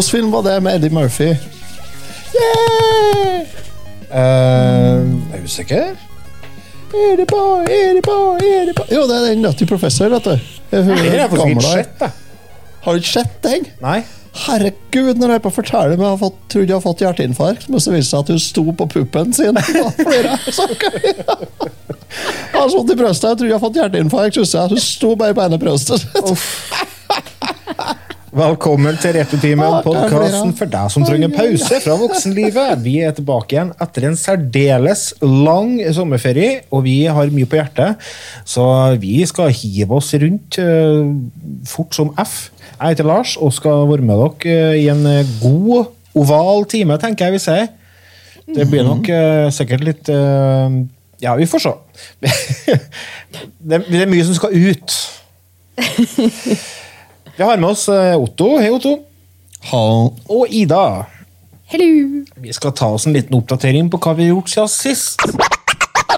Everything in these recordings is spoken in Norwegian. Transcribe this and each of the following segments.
Hvilken film var det med Eddie Murphy? Yeah! Uh, er usikker. Eddie boy, Eddie boy, Eddie boy. Jo, det er den Nutty Professor, vet du. Jeg Nei, det er gammel der. Har du ikke sett den? Nei. Herregud, når jeg på forteller meg jeg har fått, trodde jeg har fått hjerteinfarkt, men så viste det seg at hun sto på puppen sin. Jeg. Så har sånt i brøstet, jeg trodde jeg har fått hjerteinfarkt. jeg. Hun sto bare på ene brøstet. Velkommen til Retutimen, podkasten for deg som trenger pause fra voksenlivet. Vi er tilbake igjen etter en særdeles lang sommerferie, og vi har mye på hjertet, så vi skal hive oss rundt eh, fort som F. Jeg heter Lars og skal være med dere eh, i en god, oval time, tenker jeg vi sier. Det blir nok eh, sikkert litt Ja, vi får se. det, det er mye som skal ut. Vi har med oss eh, Otto. Hei, Otto. Og Ida. Hello! Vi skal ta oss en liten oppdatering på hva vi har gjort siden sist.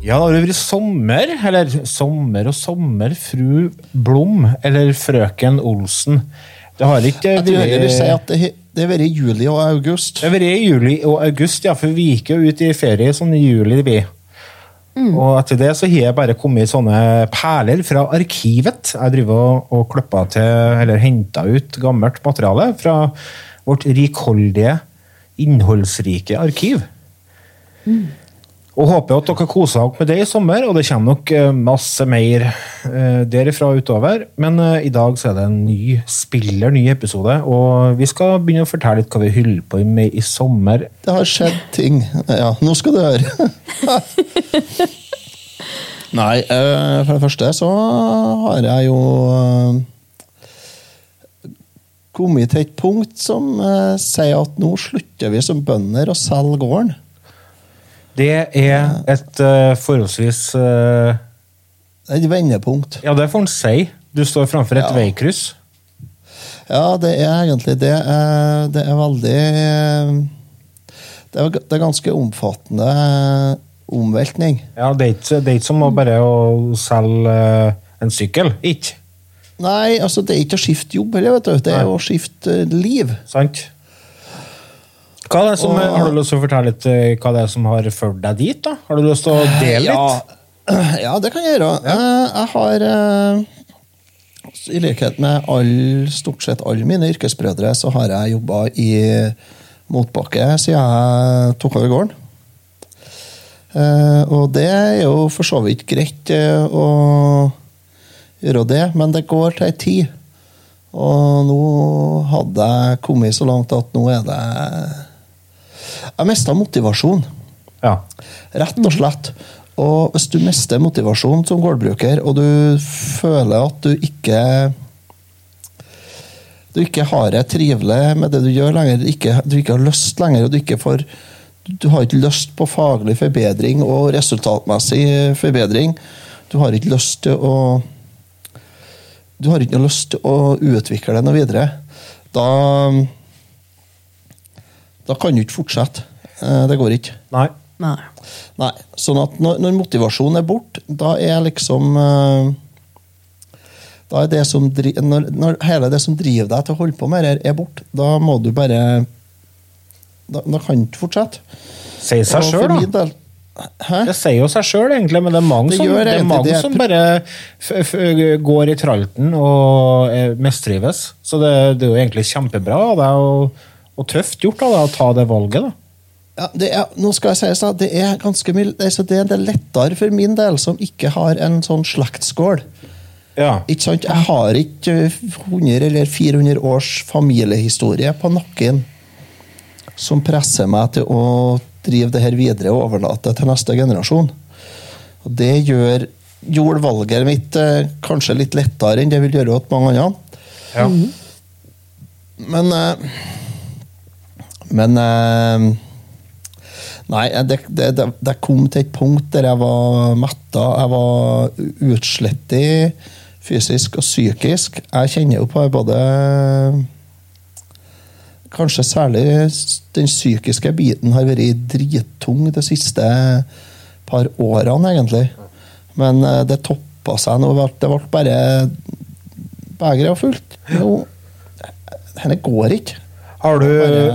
Ja, det har vært sommer, eller sommer og sommer, fru Blom, eller frøken Olsen. Det har ikke Jeg tror heller vi sier vært at det det har vært juli og august. Det har vært juli og august, ja, for vi gikk jo ut i ferie sånn i juli, vi. Og etter det så har jeg bare kommet sånne perler fra arkivet. Jeg driver og, og klippa til, eller henta ut gammelt materiale fra vårt rikholdige, innholdsrike arkiv. Og håper at dere koser dere med det i sommer, og det kommer nok eh, masse mer eh, derifra utover. Men eh, i dag så er det en ny spiller, ny episode, og vi skal begynne å fortelle litt hva vi holder på med i sommer. Det har skjedd ting. Ja, nå skal du høre. Nei, eh, for det første så har jeg jo kommet til et punkt som sier at nå slutter vi som bønder å selge gården. Det er et uh, forholdsvis uh, et vendepunkt. Ja, det får en si. Du står framfor et Ja. veikryss. Ja, det er egentlig det. er- Det er veldig Det er, det er ganske omfattende omveltning. Ja, det er ikke, det er ikke som å bare å selge eh, en sykkel. Ikke? Nei, altså det er ikke å skifte jobb heller, vet du. Det er Nei. å skifte liv. Sant? Hva er det som, Og- har du lyst til å fortelle litt eh, hva det er som har ført deg dit? da? Har du lyst til å dele litt? Ja, det kan jeg gjøre. Ja. Jeg har eh, I likhet med all, stort sett alle mine yrkesbrødre, så har jeg jobba i motbakke siden jeg tok over gården. Eh, Og det er jo for så vidt greit eh, å gjøre det, men det går til ei tid. Og nå hadde jeg kommet så langt at nå er det Jeg mista motivasjon. Ja. Rett og slett. Og hvis du mister motivasjon som gårdbruker, og du føler at du ikke du ikke har det trivelig med det du gjør lenger, ikke, du ikke har lyst lenger, og du ikke får du har ikke lyst på faglig forbedring og resultatmessig forbedring. Du har ikke lyst til å Du har ikke lyst til å utvikle det noe videre. Da Da kan du ikke fortsette. Eh, Det går ikke. Nei. Nei. Nei, sånn at når, når motivasjonen er borte, da er liksom eh, Da er det som dri, når, når hele det som driver deg til å holde på med det, er borte, da må du bare Da, da kan du ikke fortsette. Sier seg sjøl, da. del- Hæ? Det sier jo seg sjøl, egentlig, men det er mange, Det som, det er mange det. som bare f f går i tralten og mestrives. mistrives. Så det, det er jo egentlig kjempebra av deg og, og tøft gjort deg å ta det valget. da. Ja, det er, nå skal jeg si det er ganske altså det, det er lettere for min del, som ikke har en sånn slektsskål. Ja. Ikke sant? Jeg har ikke 100 eller 400 års familiehistorie på nakken som presser meg til å drive det her videre og overlate det til neste generasjon. Og det gjør, gjorde valget mitt eh, kanskje litt lettere enn det vil gjøre hos mange andre. Ja. Men eh, Men eh, Nei, det, det, det, kom til et punkt der jeg var metta. Jeg var utslettet fysisk og psykisk. Jeg kjenner jo på både Kanskje særlig den psykiske biten har vært drittung de siste par årene, egentlig. Men eh, det toppa seg nå. Det ble bare Begeret var fullt. Jo, dette går ikke. Har du,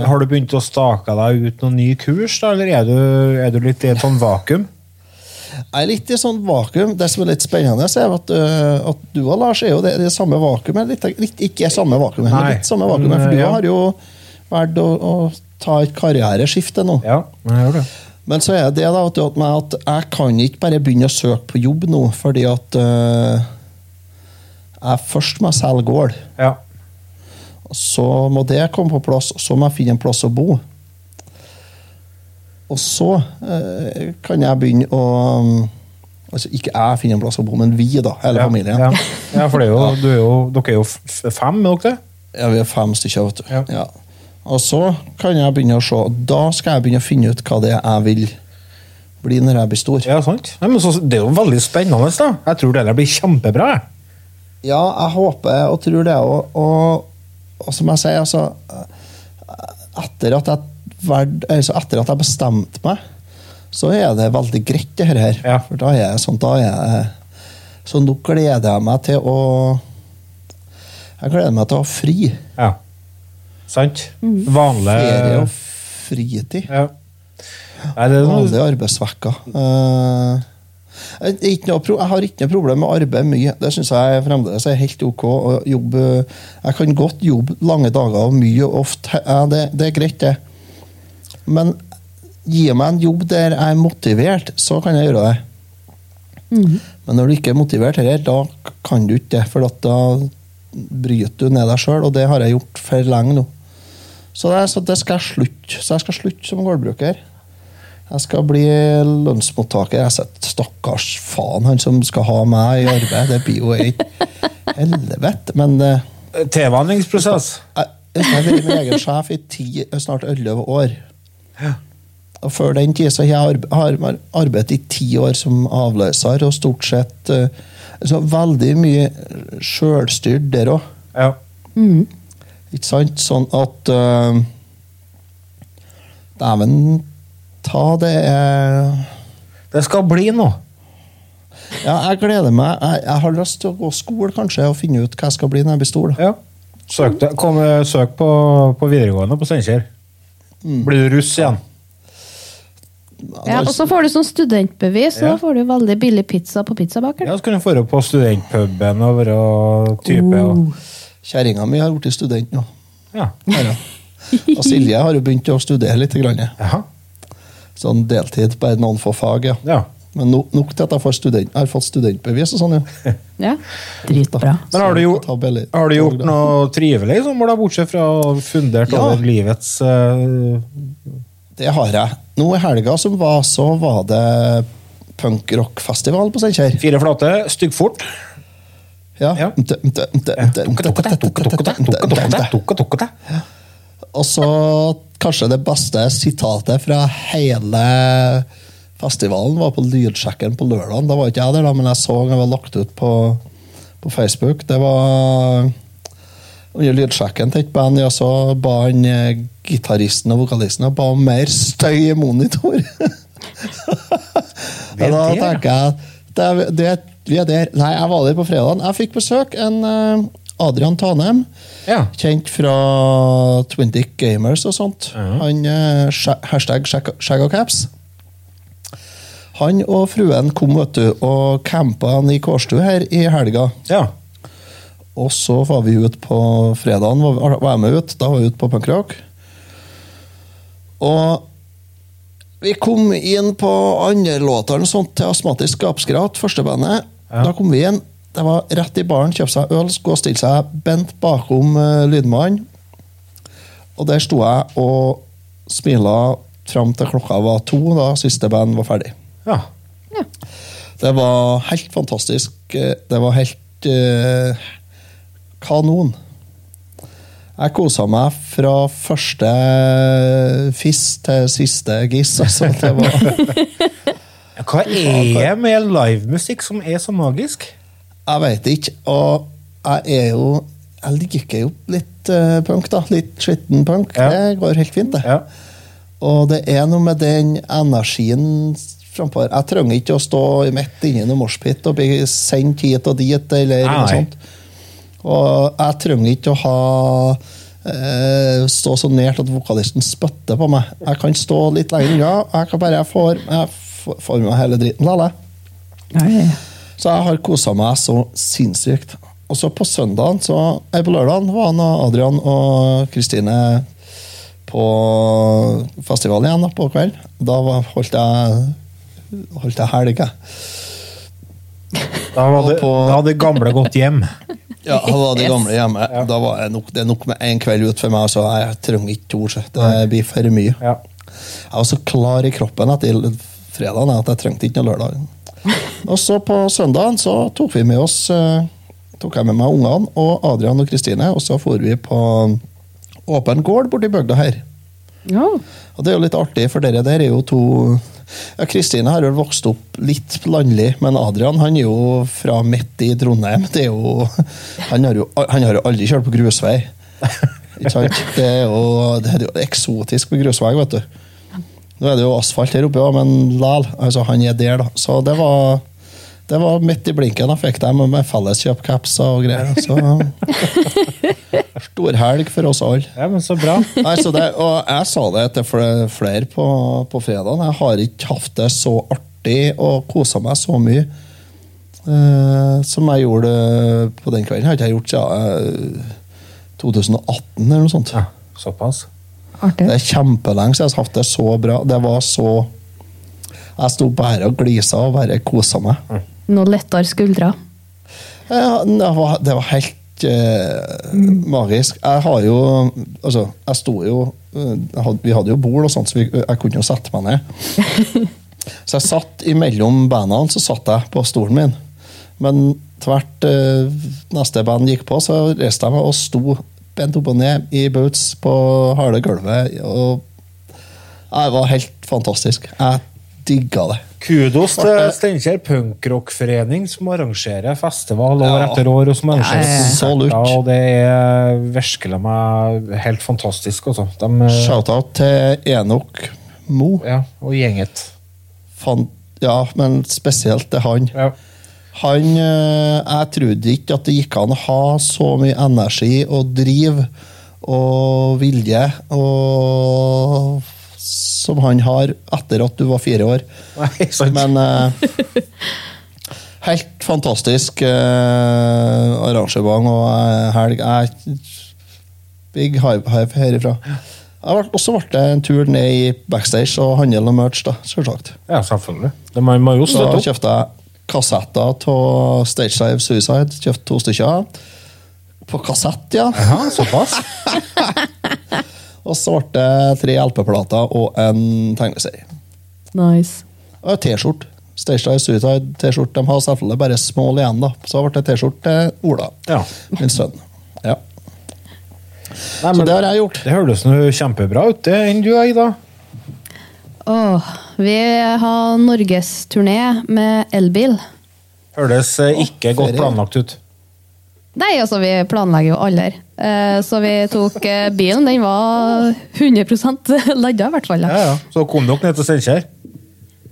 har du begynt å stake deg ut noen ny kurs, da, eller er du, er du litt i et sånn vakuum? Jeg er litt i sånn vakuum. Det som er litt spennende, er at, uh, at du og Lars er jo det, det samme vakuumet. Litt, litt, ikke samme vakuumet, men litt samme vakuumet. For du ja. har jo valgt å, å ta et karriereskifte nå. Ja, jeg gjør det. Men så er det da at, at jeg kan ikke bare begynne å søke på jobb nå, fordi at uh, jeg først må selge gård. Ja. Så må det komme på plass, og så må jeg finne en plass å bo. Og så eh, kan jeg begynne å um, Altså ikke jeg finner en plass å bo, men vi, da. Hele ja. familien. Ja. ja, for det er jo, du er jo, dere er jo fem, er dere det? Ja, Vi er fem stykker, vet du. Ja. Ja. Og så kan jeg begynne å se. Da skal jeg begynne å finne ut hva det er jeg vil bli når jeg blir stor. Ja, sant. Så, det er jo veldig spennende, da. Jeg tror det der blir kjempebra. Ja, jeg håper og tror det. òg. og, og som jeg sier, altså Etter at jeg, verd, altså etter at jeg bestemte meg, så er det veldig greit, det her. Ja. For da er jeg sånn da er jeg, Så nå gleder jeg meg til å Jeg gleder meg til å ha fri. Ja. Sant? Vanlig Ferie og fritid. ja. Nei, det er noe, Vanlige arbeidsvekker. Eh, jeg, har ikke noe problem med arbeid mye. Det syns jeg fremdeles er helt ok. å jobbe. Jeg kan godt jobbe lange dager og mye og ofte. Ja, det, det er greit, det. Men gi meg en jobb der jeg er motivert, så kan jeg gjøre det. Men når du ikke er motivert her, da kan du ikke det. For da bryter du ned deg sjøl, og det har jeg gjort for lenge nå. Så det, så det skal jeg slutte. Så jeg skal slutte som gårdbruker. Jeg skal bli lønnsmottaker. Jeg setter stakkars faen, han som skal ha meg i arbeid. Det blir jo et helvete. Men eh, Tilvanningsprosess. jeg, jeg har vært min egen sjef i ti, snart elleve år. Og før den tid så har jeg har jeg arbeidet i ti år som avløser, og stort sett eh, så veldig mye sjølstyrt der òg. Ja. Ikke sant? Sånn at uh, Dæven ta, det er Det skal bli noe. Ja, jeg gleder meg. Jeg, jeg har lyst til å gå skole kanskje og finne ut hva jeg skal bli når jeg blir stor. Ja. Søk, kom, eh, søk på, på videregående på Steinkjer. Blir du russ igjen? Ja, og så får du sånn studentbevis, og Ja. da får du veldig billig pizza på pizzabakeren. Ja, så kan du dra på studentpuben og være type. Og, Kjerringa mi har blitt student nå. ja. Ja. Og Silje har jo begynt å studere litt. Grann. Jaha. Sånn deltid, bare noen få fag. ja. Ja. Men no, nok til at jeg får student, jeg har fått studentbevis og sånn, ja. Ja, Dritbra. Men har du, gjort, har du gjort noe trivelig som da, bortsett fra fundert Ja. over livets uh... Det har jeg. Nå i helga som var, så var det punkrockfestival på Steinkjer. Fire flate, styggfort. Ja. Ja. Mte- Og så kanskje det beste sitatet fra hele festivalen var på lydsjekken på lørdag. Da var ikke jeg der, da, men jeg så det var lagt ut på, på Facebook. Det var under lydsjekken til et band, og så ba han eh, gitaristen og vokalisten ba om mer støy i monitor. Det da tenker jeg det, det, vi er der. Nei, jeg var der på fredagen. Jeg fikk besøk en eh, Adrian Tanem. Ja. Kjent fra Twindic Gamers og sånt. Ja. Han eh, Hashtag shag- og caps. Han og fruen kom vet du, og campa i Kårstø her i helga. ja. Og så var vi ute på fredagen, var, var jeg med ut. Da var vi ute på punkrock. Og vi kom inn på andre låter sånt til Astmatisk Gapsgrat, første bandet. Ja. Da kom vi inn. Det var rett i baren, kjøpe seg øl, skulle stille seg bent bakom uh, lydmannen. Og der sto jeg og smila fram til klokka var to, da siste band var ferdig. ja. Ja. Det var helt fantastisk. Eh, Det var helt uh, kanon. Jeg kosa meg fra første fiss til siste giss. Altså, det var, Hva er det med livemusikk som er så magisk? Jeg veit ikke. Og jeg er jo Jeg liker jo litt uh, punk, da. Litt skitten punk. Ja. Det går helt fint, det. Ja. Og det er noe med den energien frampå. Jeg trenger ikke å stå midt inne i noe moshpit og bli sendt hit og dit, eller Nei. noe sånt. Og jeg trenger ikke å ha eh, stå så nært at vokalisten spytter på meg. Jeg kan stå litt lenger unna. Jeg kan bare få jeg får- får med meg hele driten. Lale. Så jeg har kosa meg så sinnssykt. Og så på søndagen, så, nei, på lørdagen var han og Adrian og Kristine på festival igjen da, på kvelden. Da holdt jeg holdt jeg helg, jeg. Da, var det, på- da hadde gamle gått hjem. Ja, da var de gamle hjemme. Da var nok, det er nok med én kveld ut for meg, så jeg trenger ikke to. Det blir for mye. Ja. Jeg var så klar i kroppen etter fredagen at jeg trengte ikke noe lørdag. Og så på søndagen så tok vi med oss eh, tok jeg med meg ungene og Adrian og Kristine, og så for vi på åpen gård borti bygda her. Ja. Og det er jo litt artig, for dere der er jo to ja, Kristine har jo vokst opp litt landlig, men Adrian han er jo fra midt i Trondheim. Det er jo, han, har jo, han har jo aldri kjørt på grusvei. Ikke sant? Det er jo, det er jo eksotisk på grusvei, vet du. Nå er det jo asfalt her oppe, ja, men lal. Altså, han er der, da. Så det var, det var midt i blinken. Jeg fikk dem med felleskjøpcapser og greier. Så Storhelg for oss alle. ja, men så bra. Altså, det, og jeg sa det til flere på, på fredagen. Jeg har ikke hatt det så artig og kosa meg så mye eh, som jeg gjorde på den kvelden. Jeg Har ikke gjort siden eh, 2018 eller noe sånt. Ja, såpass. Artig. Det er kjempelenge siden jeg har hatt det så bra. Det var så Jeg sto bare og glisa og bare kosa meg. Noe lettere skuldre. Ja, det, var, det var helt eh, magisk. Jeg har jo Altså, jeg sto jo eh, Vi hadde jo bord og sånt, så vi, jeg kunne jo sette meg ned. så jeg satt imellom bandene, så satt jeg på stolen min. Men tvert eh, neste band gikk på, så reiste jeg meg og sto bent opp og ned i boots på harde gulvet. Og det var helt fantastisk. Jeg digga det. Kudos til Steinkjer punkrockforening, som arrangerer festival år Ja. etter år. og som arrangerer Ja, ja, ja. Konserter, Og det er virkelig meg helt fantastisk. Også. De, Shout-out til Enok Mo. ja, og gjenget. Fan, ja, men spesielt til han. Ja. Han eh, Jeg trodde ikke at det gikk an å ha så mye energi og driv og vilje og som han har etter at du var fire år. Nei. Men eh, helt fantastisk eh, arrangement og eh, helg. Jeg, big hive, hive herifra. Jeg ble, også ble det en tur ned i backstage og handle noe merch, da, selvsagt. Ja, selvfølgelig. Det må, jo støtte opp. kjøpte jeg kassetter av Stage Live Suicide. Kjøpt to stykker. På kassett, ja. Aha, såpass. Og så ble det tre LP-plater og en tegneserie. Nice. Og en T-skjorte. Stage Live Suicide T-skjorte. De har selvfølgelig bare small igjen, da. Så ble det T-skjorte til Ola, Ja. min sønn. Ja. Nei, Så det har jeg gjort. det høres kjempebra ut, det enn du, Ida. Åh, vi har norgesturné med elbil. Høres ikke ikke godt planlagt ut. Nei, altså, vi planlegger jo aldri. Eh, Så vi tok eh, bilen. Den var 100 ladda, i hvert fall. Ja, ja. Så kom dere ned til Steinkjer.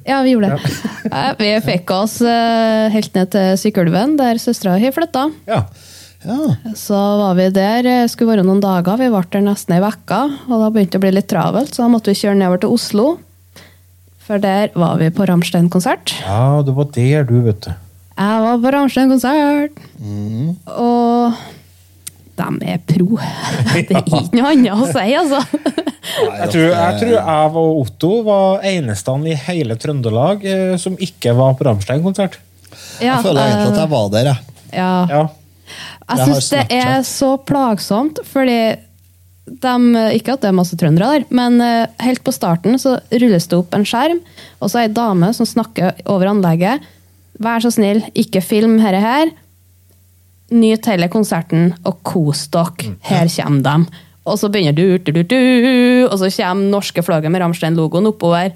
Ja, vi gjorde det. Ja. Vi fikk oss eh, helt ned til Sykkylven, der søstera har flytta. Ja. Ja. Så var vi der, eh, skulle være noen dager. Vi ble der nesten ei uke, og da begynte det å bli litt travelt, så da måtte vi kjøre nedover til Oslo. For der var vi på Rammstein-konsert. ja, det var der, du, vet du. Jeg var på Rammstein-konsert, og de er pro. Det er ikke noe annet å si, altså. Jeg tror, jeg tror jeg og Otto var eneste i hele Trøndelag eh, som ikke var på Rammstein-konsert. Ja, Jeg føler egentlig at eh, jeg var der, jeg. ja. Ja. Jeg Jeg syns det er så plagsomt, fordi de, Ikke at det er masse trøndere der, men eh, helt på starten så rulles det opp en skjerm, og så er ei dame som snakker over anlegget. Vær så snill, ikke film herre her. nyt hele konserten og kos dere. Her kommer de. Og så begynner du, du, du, du, og så kommer norske flagget med Ramstein-logoen oppover.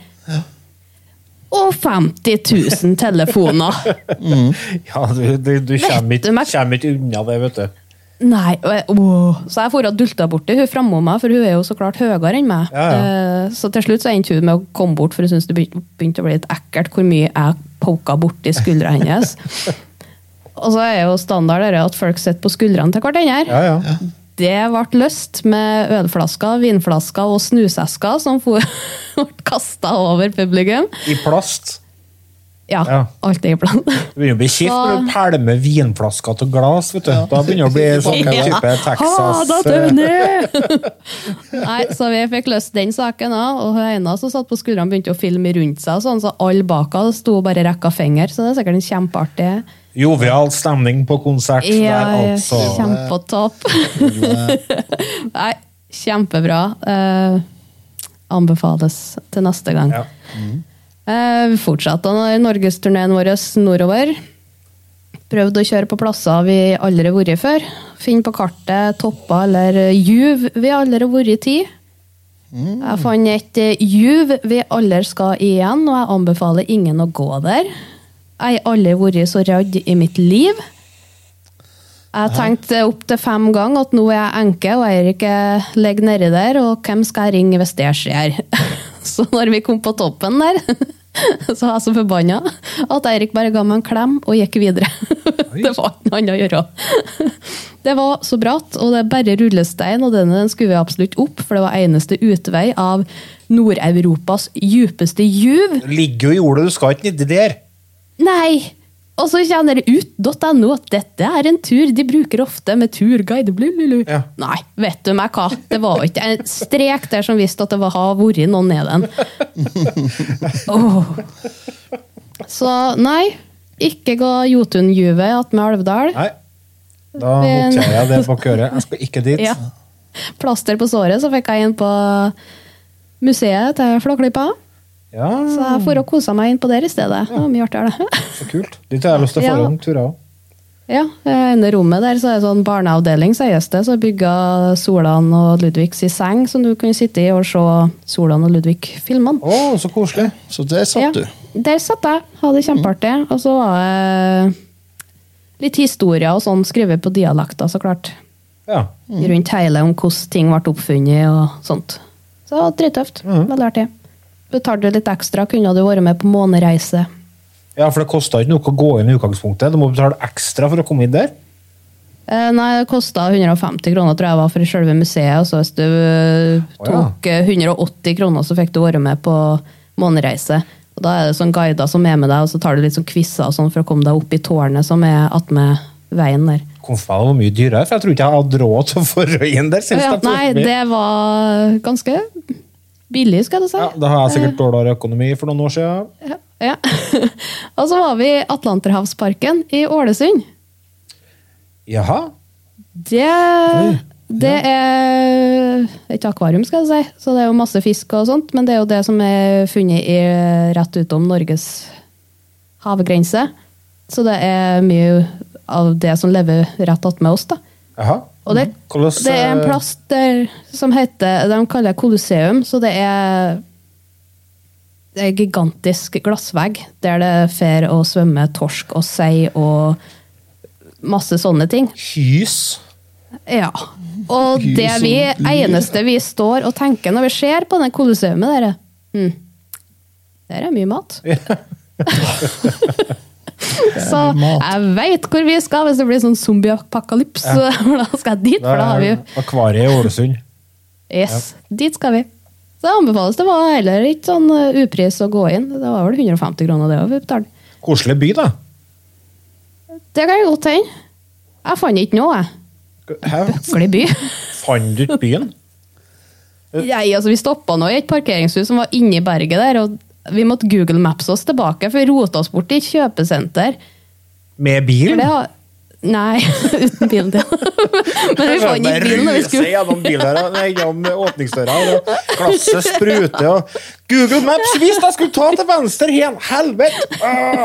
Og 50 000 telefoner. Ja, du, du, du kommer ikke unna det, vet du. Nei, åh. Så jeg for og dulta borti hun framom meg, for hun er jo så klart høyere enn meg. Ja, ja. Eh, Så til slutt så endte hun med å komme bort, for hun syntes det begynte begynte å bli litt ekkelt hvor mye jeg poka borti skuldra hennes. og så er jo standard det at folk sitter på skuldrene til hverandre. Ja, ja. Det ble løst med ølflasker, vinflasker og snusesker som ble kasta over publikum. I plast. Ja, Ja. alt er i plan. Det begynner å bli kjipt når du pælmer vinflasker til glass. vet du. Da begynner det å bli sånn Ja. type Ha Texas da, eh, Nei, så vi fikk løst den saken òg, og hun ene som satt på skuldrene, begynte å filme rundt seg, sånn, så alle bak henne sto bare rekka finger, så det er sikkert en kjempeartig Jovial stemning på konsert Ja, der, altså. kjempetopp. Nei, kjempebra. Uh, anbefales til neste gang. Ja. Eh, vi fortsatte norgesturneen vår nordover. Prøvde å kjøre på plasser vi aldri har vært før. Finne på kartet topper eller juv vi aldri har vært i tid. Jeg fant et eh, juv vi aldri skal igjen, og jeg anbefaler ingen å gå der. Jeg har aldri vært så redd i mitt liv. Jeg tenkte opptil fem ganger at nå er jeg enke og Eirik ligger nedi der, og hvem skal jeg ringe hvis det skjer? Så når vi kom på toppen der, så var jeg så forbanna at Eirik bare ga meg en klem og gikk videre. Det var ikke noe annet å gjøre. Det var så bratt, og det er bare rullestein, og denne den skulle vi absolutt opp, for det var eneste utvei av Nord-Europas djupeste juv. Ligger jo i jordet, du skal ikke nedi der. Nei! Og så kjenner det ut.no at dette er en tur de bruker ofte med turguide. Blululu. Ja. Nei, vet du meg hva? Det var ikke en strek der som visste at det var, har vært noen ned den. Åh. Så nei, ikke gå Jotun-juvet attmed Alvdal. Nei. Da noterer jeg det bak øret. Jeg skal ikke dit. Ja. Plaster på såret, så fikk jeg inn på museet til Flåklypa. Ja, Så jeg får og kosa meg inn på der i stedet. Det var mye artigere. så kult. Dit har jeg lyst til å Ja. få en tur òg. Ja, i ene rommet der så er det sånn barneavdeling, sies det. Så bygga Solan og Ludvig sin seng, som du kunne sitte i og se Solan og Ludvig-filmene. Å, så koselig. Så der satt Ja, du. der satt jeg. Hadde det kjempeartig. Og så var det litt historier og sånn skrevet på dialekter, så klart. Ja. Rundt hele om hvordan ting ble oppfunnet og sånt. Så det var drittøft. Veldig artig. Betalte du litt ekstra, kunne du vært med på månereise. ja, for det kosta ikke noe å gå inn i utgangspunktet. Du må betale ekstra for å komme inn der. Eh, nei, det kosta 150 kroner tror jeg var for selve museet. Og så hvis du tok oh, ja. tok eh, 180 kroner, så fikk du være med på månereise. Og Da er det sånn guider som er med deg, og så tar du litt sånn quizer sånn for å komme deg opp i tårnet som er attmed veien der. Konfirmasjonen var mye dyrere, for jeg tror ikke jeg hadde råd til å få røyen der. Ja, nei, det var ganske billig, skal du si. ja, Da har jeg sikkert dårligere økonomi for noen år siden. Ja. ja. og så var vi i Atlanterhavsparken i Ålesund. Jaha. Det, det er et akvarium, skal jeg si. Så det er jo masse fisk og sånt, men det er jo det som er funnet i, rett utom Norges havgrense. Så det er mye av det som lever rett attmed oss, da. Jaha. Og det, Koloss, det er en eh, plass der som heter De kaller det Colosseum, så det er det er gigantisk glassvegg der det fer å svømme torsk og sei og masse sånne ting. Hys. Ja. Og Hys det vi, eneste vi står og tenker når vi ser på det kolosseumet der, hm, der er mye mat. Så jeg veit hvor vi skal hvis det blir sånn zombie-apokalyps. for Da skal jeg dit, for da har vi akvariet i Ålesund. Yes, dit skal vi. Så det anbefales. Det var heller ikke sånn uh, upris å gå inn. Det var vel 150 kroner det vi betalte. Koselig by, da. Det kan jeg godt hende. Jeg fant ikke noe, jeg. Bøklig by. Fant du ikke byen? Nei, altså Vi stoppa nå i et parkeringshus som var inni berget der, og vi måtte Google Maps oss tilbake, for vi rota oss bort i et kjøpesenter. Med bilen? bil? det har, Nei, uten bilen til. Men vi fant ikke bilen da vi skulle gjennom bildøra, gjennom åpningsdøra, og glasset spruter, og Google Maps visste jeg skulle ta til venstre igjen! Helvete! Ah!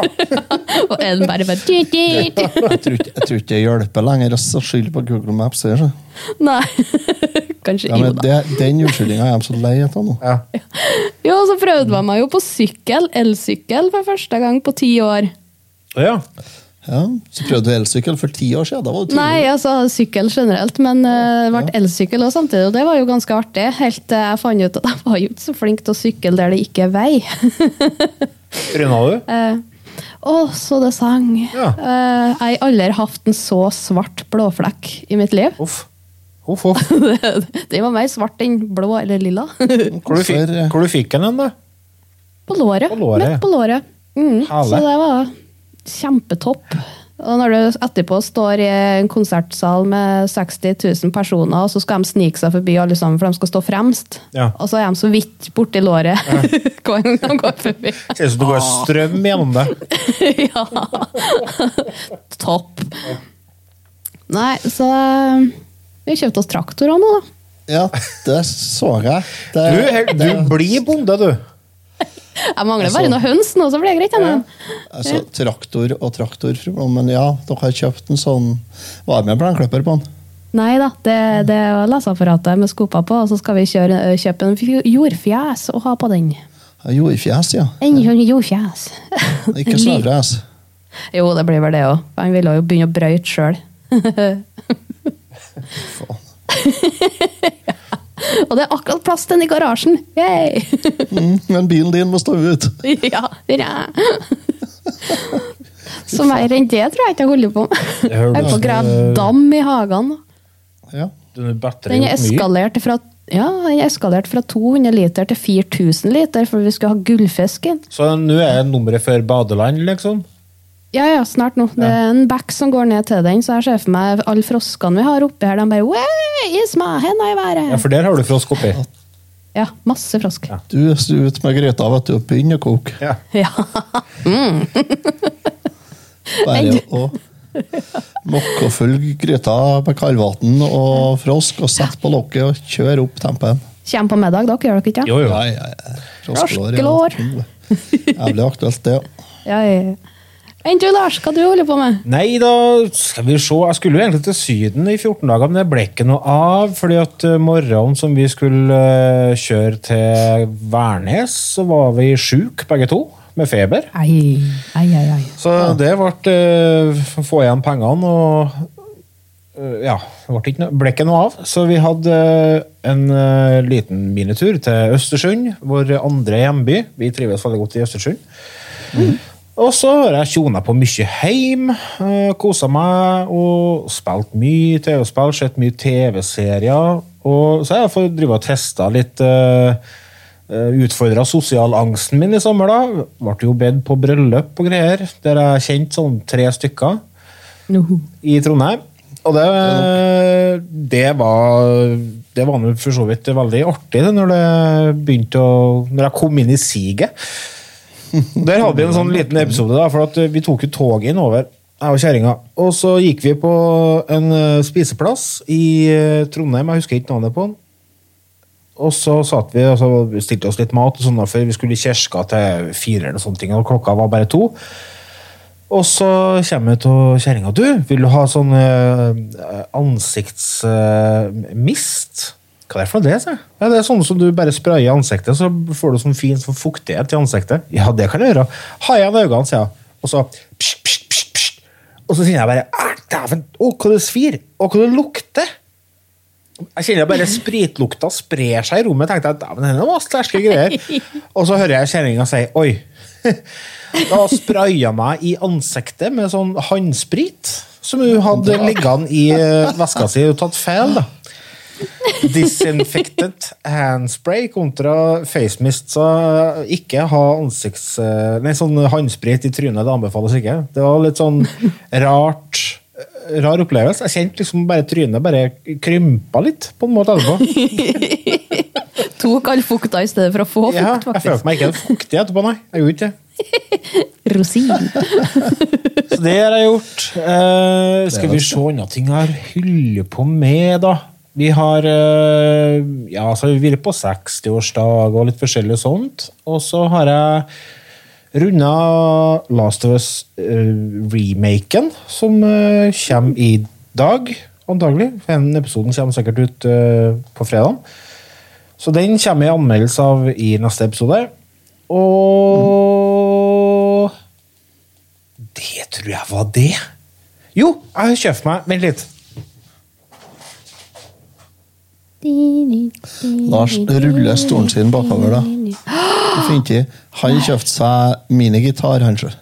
Og en bare bare «Tut, tut». Jeg tror ikke, jeg tror ikke det hjelper lenger å skylde på Google Maps. her. Nei. Kanskje Ja, jo men da. det, den unnskyldninga er jeg så lei av nå. Ja. Jo, så prøvde man meg jo på sykkel, elsykkel, for første gang på ti år. ja. Ja, så prøvde du elsykkel for ti år siden. Da var det Nei, altså sykkel generelt, men uh, det ble elsykkel også samtidig, og det var jo ganske artig. Helt til jeg fant ut at jeg var jo ikke så flink til å sykle der det ikke er vei. Tryna du? Uh, Å, så det sang. Ja. Uh, jeg har aldri hatt en så svart blåflekk i mitt liv. Uff. Uff, uff. Den var mer svart enn blå eller lilla. Hvor du fikk, hvor du fikk den, da? På låret. På låret. Midt på låret. Mm, så det var kjempetopp. Og når du etterpå står i en konsertsal med 60 000 personer, og så skal de snike seg forbi alle sammen, for de skal stå fremst. Ja. Og så er de så vidt borti låret hver gang de går forbi. Ser ut som du går strøm gjennom det. ja. Topp. Nei, så eh, vi kjøpte oss traktorer nå, da. Ja, det så jeg. Det, Du, du blir bonde, du. Jeg mangler bare noe høns nå, så blir det greit. Ja. Altså, traktor og traktor, men ja, dere har kjøpt en sånn Var med plenklipper på den? Nei da, det, det er leseapparatet med skopa på, og så skal vi kjøre, kjøpe en jordfjes og ha på den. Jordfjes, ja. En jordfjes. Ikke snøfres. Jo, det blir vel det òg. Han ville jo begynne å brøyte sjøl. Faen. og det er akkurat plass til den i garasjen! Yay! Mm, men bilen din må stå ut. ja, ja. Så mer enn det tror jeg ikke jeg holder på med. Jeg er på å grave dam i hagen. Ja. Den er eskalert fra ja, den er eskalert fra 200 liter til 4000 liter, for vi skulle ha gullfisken. Så nå er nummeret for badeland, liksom? Ja, ja, snart nå. Det er en bekk som går ned til den, så jeg ser for meg alle froskene vi har oppi her, de bare «Wey, Isma, henda i været! Ja, for der har du frosk oppi. Ja, masse frosk. Ja. Du er ut med gryta vet du, og begynner å koke. Ja. Ja. Bare å mokke og følge gryta med kaldvann og frosk, og sette på lokket og kjøre opp tempen. Kjem på middag, dere gjør dere ikke? Jo, jo. Ja, ja, ja. Froskelår. Froskelår. Jævlig aktuelt, det. ja. Ja, ja. Enn du, Lars, hva du holder på med? Nei, da skal vi se. Jeg skulle jo egentlig til Syden i 14 dager, men det ble ikke noe av. fordi at eh, morgenen som vi skulle eh, kjøre til Værnes, så var vi sjuke begge to, med feber. Ei, ei, ei, ei. Så det ble å få igjen pengene og eh, Ja, det ble ikke, noe, av. Så vi hadde eh, en eh, liten minitur til Østersund, vår andre hjemby. Vi trives veldig godt i Østersund. Og så har jeg tjona på mye heim, uh, kosa meg og spilt mye TV-spill, sett mye TV-serier. Og så har jeg fått drive og testa litt uh, Utfordra sosialangsten min i sommer, da. Ble jo bedt på bryllup og greier, der jeg kjente sånn tre stykker no. i Trondheim. Og det, det var det var for så vidt veldig artig det, når det begynte å Når jeg kom inn i siget. Der hadde vi en sånn liten episode, da, for at vi tok jo toget innover, jeg og kjerringa. Og så gikk vi på en eh, spiseplass i eh, Trondheim, jeg husker ikke navnet på den. Og så satt vi og så stilte oss litt mat, og sånn da, for vi skulle i kirka til fire, eller sånne ting, og klokka var bare to. Og så kommer jeg til kjerringa. Du, vil du ha sånn eh, ansiktsmist? Hva er det for det, sier jeg. Ja, det er sånn som du bare sprayer i ansiktet, så får du sånn fin sånn fuktighet i ansiktet. Ja, det kan jeg gjøre. Ha igjen øynene, sier jeg. Og så pst, pst, pst, pst. Og så kjenner jeg bare «Æ, Dæven, å, hva det svir! Å, hva det lukter! Jeg kjenner bare spritlukta sprer seg i rommet. tenkte jeg, dæven, denne var sterke greier. Og så hører jeg kjerringa si oi. Da spraya meg i ansiktet med sånn håndsprit som hun hadde liggende i eh, veska si Hun tatt feil. da. Disinfectant handspray kontra facemist. Så ikke ha ansikts... eh, Nei, sånn håndsprit i trynet, det anbefales ikke. Det var litt sånn rart rar opplevelse. Jeg kjente liksom bare trynet bare krympa litt, på en måte etterpå. Tok all fukta i stedet for å få fukt, Ja, jeg følte meg ikke fuktig etterpå, nei. Jeg gjorde ikke det. Rosin. Så det har jeg gjort. Eh, skal vi se andre ting jeg har hyllet på med, da. Vi har eh, ja, så har vi vært på 60-årsdag og litt forskjellig sånt. Og så har jeg runda Last of Us-remaken, som uh, kommer i dag, antagelig. Den episoden kommer sikkert ut uh, på fredag. Så den kommer i anmeldelse av i neste episode. Og Det tror jeg var det. Jo, jeg har kjøpt meg Vent litt. Lars ruller stolen sin bakover, da. Finti. Han kjøpte seg minigitar, han sjøl.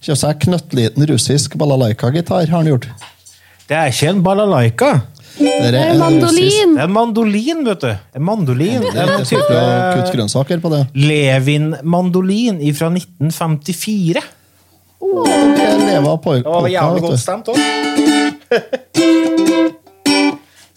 Kjøpte seg knøttliten russisk balalaika-gitar, har han gjort. Det er ikke en balalaika. Det Det er mandolin! Det er en mandolin, vet du. En mandolin. Det er en type grønnsaker på det. Levin-mandolin fra 1954. Oh, Det var jævlig godt stemt òg.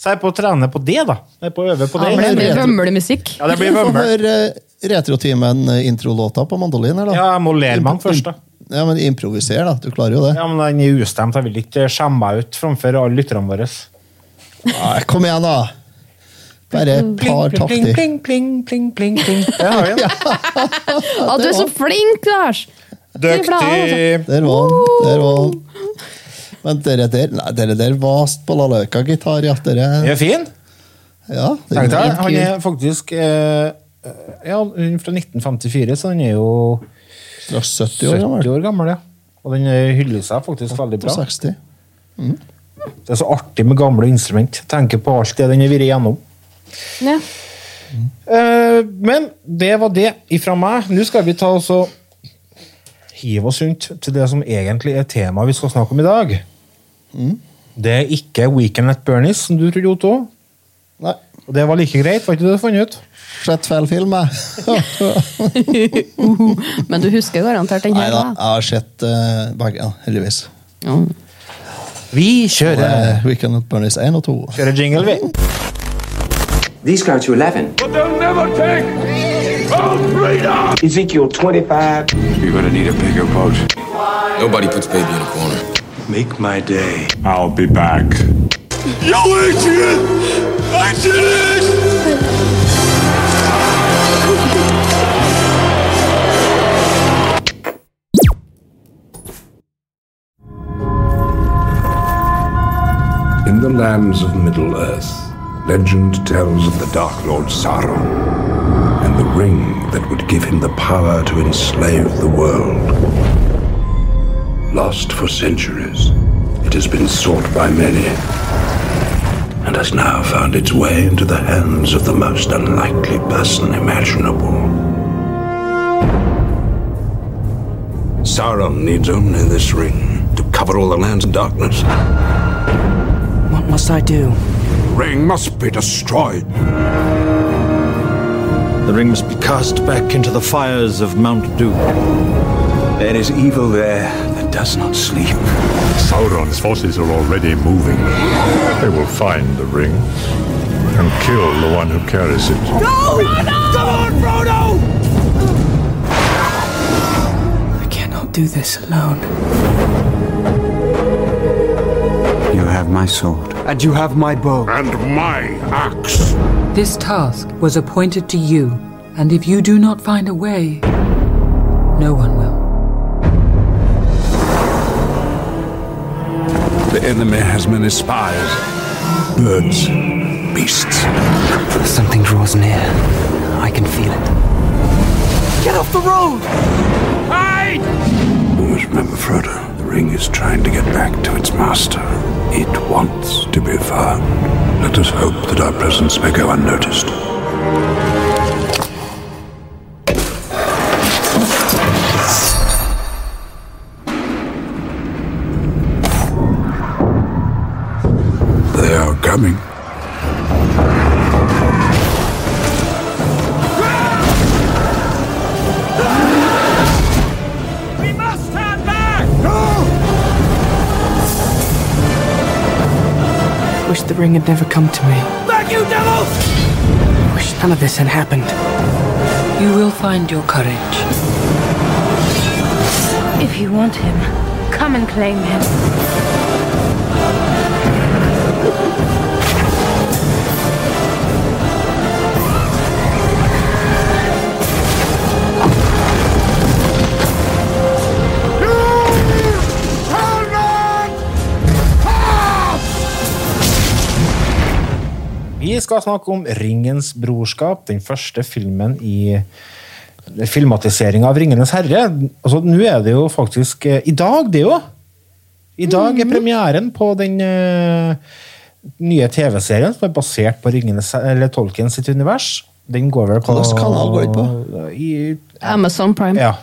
Så jeg er på å trene på det, da. Jeg er på å øve på det. Ja, det blir vømlemusikk. Ja, det blir vømmel. eh, Retrotimen-introlåta på mandolin her, da. Ja, jeg må lære meg den først, da. Ja, men improviser, da. Du klarer jo det. Ja, men den er ustemt. Jeg vil ikke skjemme meg ut framfor alle lytterne våre. Nei, kom igjen, da! Bare et par pling, takter. pling, pling, pling, pling, pling. Der har vi. Å, du er så flink, Lars! Dyktig. Der var han. Der var han. Men dere der Nei, dere der var balalaika-gitar, ja. Dere Er fin? Ja, det Tenk deg, han er faktisk eh, ja, er fra 1954, så han er jo Fra 70 år 70 gammel. år gammel. ja. Og den eh, hyller seg faktisk veldig bra. 60. Det er så artig med gamle instrument. Tenker på alt det den har vært igjennom. Ja. Eh, men det var det ifra meg. Nå skal vi ta oss og hive oss rundt til det som egentlig er temaet vi skal snakke om i dag. Det er ikke Weekend at Bernies, som du trodde, Otto. Nei. Og det var like greit, var ikke det du fant ut? Sett feil film, jeg. Men du husker garantert den Nei her? da, da? jeg har sett uh, begge, ja, heldigvis. Ja. Vi kjører, Uh, Weekend at Bernies 1 og 2. kjører jingle, vi. These go to 11. But they'll never take our freedom! Ezekiel 25. You're gonna need a bigger boat. Nobody puts baby in a corner. Make my day. I'll be back. Yo, Adrian! I did it! In the lands of Middle-earth, legend tells of the Dark Lord Sauron and the ring that would give him the power to enslave the world. Lost for centuries, it has been sought by many and has now found its way into the hands of the most unlikely person imaginable. Sauron needs only this ring to cover all the lands in darkness. What must I do? The ring must be destroyed. The ring must be cast back into the fires of Mount Doom. There is evil there that does not sleep. Sauron's forces are already moving. They will find the ring and kill the one who carries it. No! Frodo! Come on, Frodo! I cannot do this alone. You have my sword. And you have my bow. And my axe. This task was appointed to you, and if you do not find a way, no one will. Enemy has many spies. Birds, beasts. Something draws near. I can feel it. Get off the road! You must remember, Frodo, the ring is trying to get back to its master. It wants to be found. Let us hope that our presence may go unnoticed. Coming. We must have back. I wish the ring had never come to me. Back, you devils! Wish none of this had happened. You will find your courage. If you want him, Come and claim him. Vi skal snakke om Ringens brorskap, den første filmen i filmatiseringa av Ringenes herre. Altså, Nå er det jo faktisk eh, i dag, det jo. I dag er premieren på den uh, nye TV-serien som er basert på Ringenes, eller Tolkien sitt univers. Den går vel på Hvilken kanal går den på? I, Amazon Prime. ja.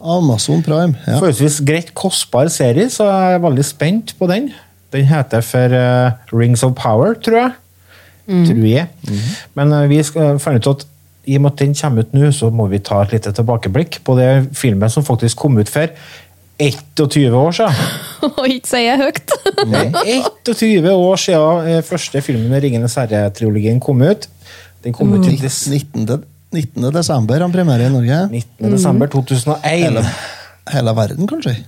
Amazon Prime. Ja. Forholdsvis greit kostbar serie, så jeg er veldig spent på den. Den heter for uh, Rings of Power, tror jeg. Tror jeg. Men eh, vi skal finne ut at i og med at den kommer ut nå, så må vi ta et lite tilbakeblikk på det filmen som faktisk kom ut for 21 år siden. Og ikke sier jeg høyt. Det er 21 år siden eh, første filmen med Ringenes herre'-triologien kom ut. Den kom ut i 19. 19. desember han premiere i Norge. 19. desember 2001. Hele, hele verden, kanskje?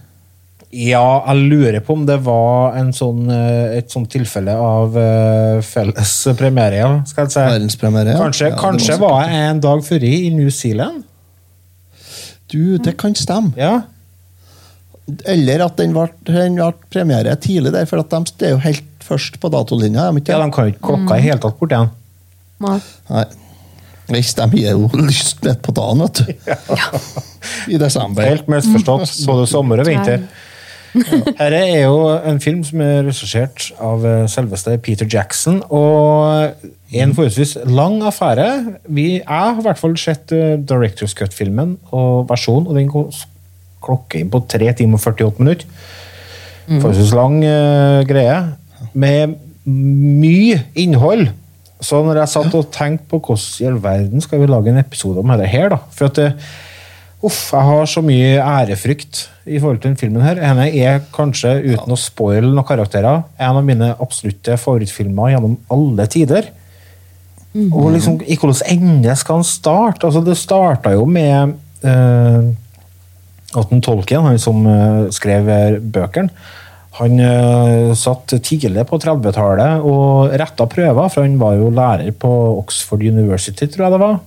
Ja, jeg lurer på om det var en sånn, eh, et sånt tilfelle av uh, felles premiere, skal jeg si. Verdenspremiere, ja. Kanskje, Ja, det var var jeg en dag før i i New Zealand? Du, det kan stemme. Ja. Eller at den ble, premiere tidlig der, for at de, det er jo helt først på datolinja. de ja, de kan jo ikke klokka i hele tatt bort igjen. Nei. Nei. Hvis de gir jo lyst midt på dagen, vet du. I desember. Helt misforstått, både sommer og vinter. Her er jo en film som er regissert av eh, selveste Peter Jackson, og en forholdsvis lang affære. Vi, jeg har i hvert fall sett eh, Directors Cut-filmen og versjonen, og den klokker inn på 3 timer og 48 minutter. Forholdsvis lang uh, greie, med mye innhold. Så når jeg satt og tenkte på hvordan i all verden skal vi lage en episode om dette her, da For at det, Uff, jeg har så mye ærefrykt i forhold til den filmen her. Henne er kanskje, uten å spoile noen karakterer, en av mine absolutte favorittfilmer gjennom alle tider. Og liksom, i hvilken ende skal han starte? Altså, det starta jo med eh, at en Tolkien, han som eh, skrev eh, bøkene, han eh, satt tidlig på 30-tallet og retta prøver, for han var jo lærer på Oxford University, tror jeg det var.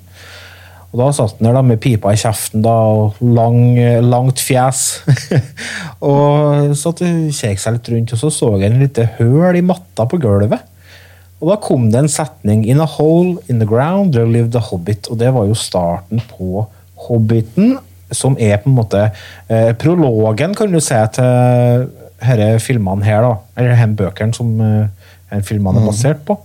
Og da satt han der da med pipa i kjeften da, og lang, langt fjes. og satt og kjekk seg litt rundt, og så så jeg en lite høl i matta på gulvet. Og da kom det en setning In a hole in the ground there lived a hobbit. Og det var jo starten på Hobbiten, som er på en måte eh, prologen, kan du si, til disse filmene her, da. Eller disse bøkene som eh, filmene er basert på.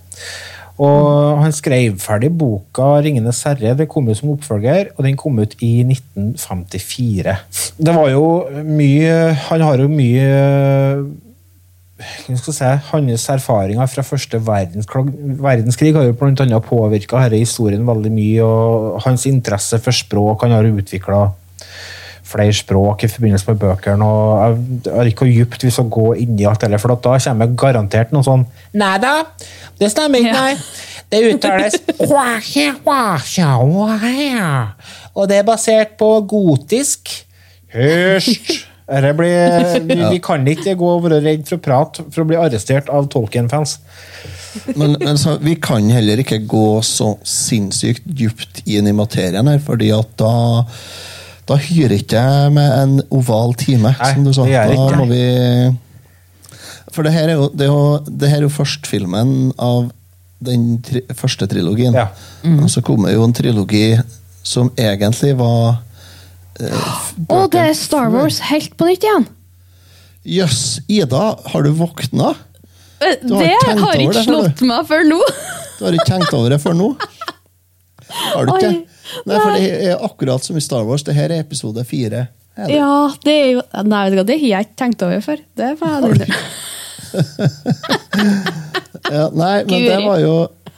Og han skrev ferdig boka 'Ringenes herre'. Det kom ut som oppfølger, og den kom ut i 1954. Det var jo mye Han har jo mye jeg skal si, Hans erfaringer fra første verdenskrig, verdenskrig har jo annet påvirka denne historien veldig mye. og Hans interesse for språk Han har utvikla flere språk i forbindelse med bøkene. og Jeg har ikke hvor dypt vi skal gå inn i alt heller, for da kommer garantert noe sånn Nei da, det stemmer ikke, nei. Det uttales Og det er basert på gotisk. Hysj! Dette blir- Vi, vi kan ikke gå og være redd for å prate for å bli arrestert av Tolkien-fans. Men, men så, vi kan heller ikke gå så sinnssykt dypt inn i materien her, fordi at da da hyrer ikke jeg med en oval time, Nei, som du sa. det Da må vi For det her er jo, det er jo, det her er jo førstfilmen av den tri første trilogien. Ja. Og så kommer jo en trilogi som egentlig var Å, det er Star Wars helt på nytt igjen! Jøss, Ida, har du våkna? Eh, Du har Det ikke har ikke slått meg før nå! Du har ikke tenkt over det før nå? Har du ikke? Oi, Nei, for det er akkurat som i Star Wars. Det her er episode fire. Er det? Ja, det er jo Nei, vet du hva, det har jeg ikke tenkt over før. Det var jeg. Ja, nei, men det var jo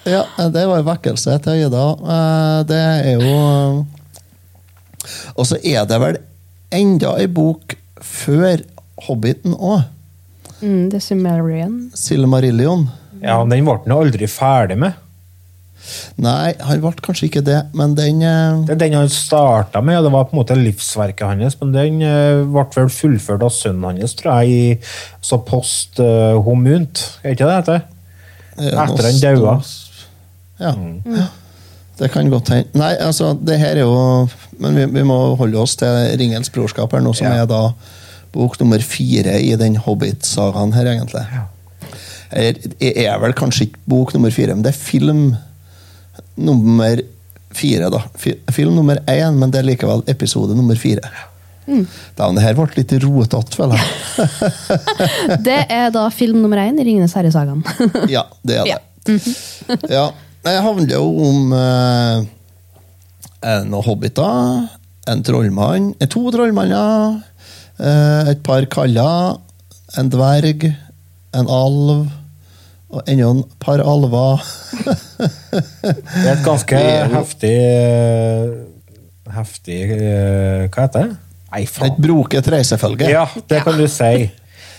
ja, det var jo vekkelse til Ida. Eh, Det er jo Og så er det vel enda ei bok før Hobbiten òg. Mm, The Sumerian. Silmarillion. Ja, Den ble han aldri ferdig med. Nei, han ble kanskje ikke det, men den eh, Det er den han starta med, og det var på en måte livsverket hans, men den eh, ble vel fullført av sønnen hans, tror jeg, i så post uh, homunt. Er ikke det det heter? Ja, Etter han daua. Ja. ja. Det kan godt hende. Nei, altså, det her er jo Men vi, vi må holde oss til Ringens brorskap her nå, som Ja. er da bok nummer fire i den Hobbit-sagaen her, egentlig. Eller, er vel kanskje ikke bok nummer fire, men det er film nummer fire, da. Film nummer én, men det er likevel episode nummer fire. Mm. Da, det her ble litt rotete, føler jeg. Det er da film nummer én i Ringenes herre-sagaen. Ja, det er det. Ja. ja, det handler jo om eh, noen hobbiter, en trollmann, eh, to trollmanner, eh, et par kaller, en dverg, en alv og enda en par alver. Det er et ganske heftig eh, Heftig eh, Hva heter det? Nei, faen. Et broket reisefølge. Ja, det kan du si.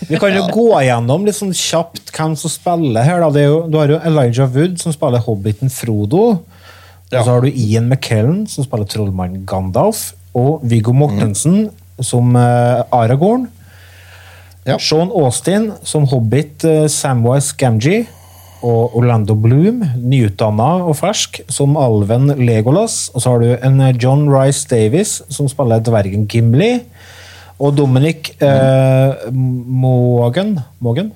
Vi kan jo gå gjennom litt sånn kjapt hvem som spiller her. Er jo, du har jo Elijah Wood, som spiller hobbiten Frodo. Og så har du Ian McKellen, som spiller trollmannen Gandalf. Og Viggo Mortensen som uh, Aragorn. Sean Austin som hobbit uh, Samwise Gamgee. Og Orlando Bloom, nyutdanna og fersk, som alven Legolas. Og så har du en eh, John Rice Davis, som spiller dvergen Gimli. Og Dominic eh, Morgan, Morgan?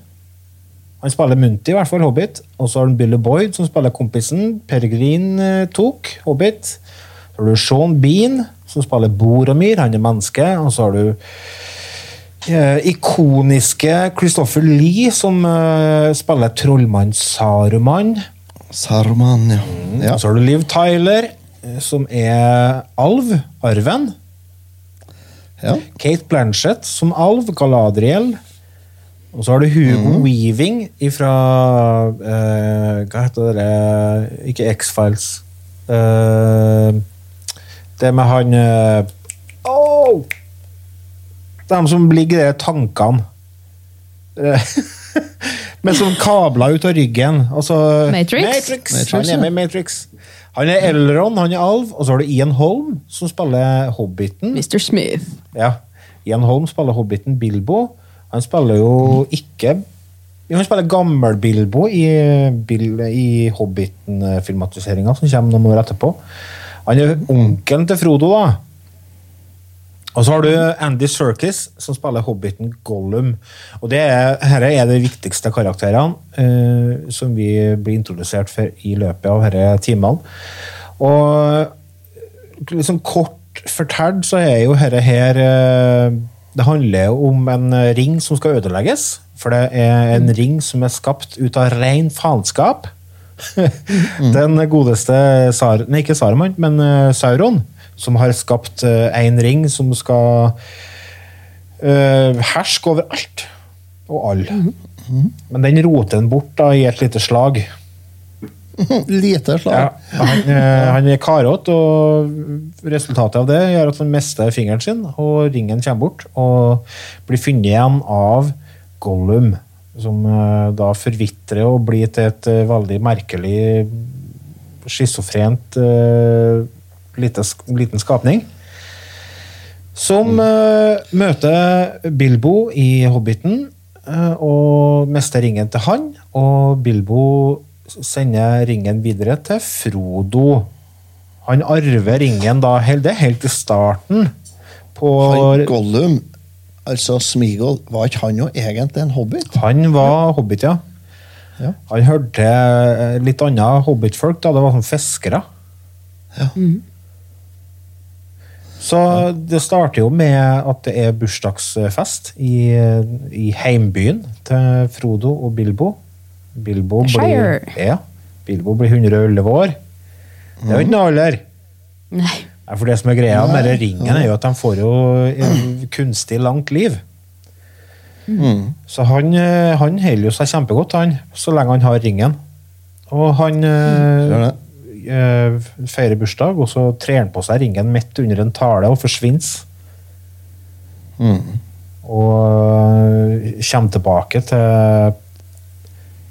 Han spiller Munti, i hvert fall, Hobbit. Og så har du Billy Boyd, som spiller kompisen. Peregrin eh, Tok, Hobbit. Så har du Sean Bean, som spiller Boromir, han er menneske. Og så har du eh, ikoniske Christopher Lee, som eh, spiller trollmann Saruman. Saruman, ja. ja. Så har du Liv Tyler, eh, som er alv, arven. Ja. Kate Blanchett som alv, Galadriel. Og så har du Hugo Weaving fra Hva heter det Ikke X-Files. Eh, det med han uh, oh! De som ligger i de tankene. Men med sånn kabler ut av ryggen. Altså, Matrix? Matrix. Matrix, Han er med i Matrix. Han er Elron, han er alv, og så har du Ian Holm, som spiller Hobbiten. Mr. Smith. Ja. Ian Holm spiller Hobbiten Bilbo. Han spiller jo ikke jo, Han spiller gammel Bilbo i, i Hobbiten-filmatiseringa som kommer noen år etterpå. Han er onkelen til Frodo, da. Og så har du Andy Serkis, som spiller hobbiten Gollum. Og det er, Dette er de viktigste karakterene uh, som vi blir introdusert for i løpet av disse timene. Og liksom kort fortalt så er jo dette her eh, Det handler jo om en ring som skal ødelegges. For det er en ring som er skapt ut av ren faenskap. Den godeste Sar Nei, ikke Saruman, men eh, Sauron, som har skapt én en ring som skal eh, herske over alt og alle. Men den roter han bort da, i et lite slag. Lite slag. Ja, han, eh, han er karete, og resultatet av det gjør at han mister fingeren sin, og ringen kommer bort. Og blir funnet igjen av Gollum, som eh, da forvitrer og blir til et eh, veldig merkelig schizofrent eh, lite, liten skapning. Som eh, møter Bilbo i Hobbiten eh, og mister ringen til han. Og Bilbo sender ringen videre til Frodo. Han arver ringen da det er helt i starten. På Han Gollum, altså Smigol, var ikke han jo egentlig en hobbit? Han var hobbit, ja. Ja. Han hørte litt annet hobbitfolk. da, Det var sånn fiskere. Så det starter jo med at det er bursdagsfest i, i heimbyen til Frodo og Bilbo. Bilbo blir, ja, Bilbo blir 111 år. Det er jo ikke noe alder. Nei. For det som er greia med ringen, er jo at de får jo kunstig langt liv. Mm. Så han, eh, han holder jo seg kjempegodt, han, så lenge han har ringen. Og han eh, eh, feirer bursdag, og så trer han på seg ringen midt under en tale og forsvinner. Mm. Og eh, kommer tilbake til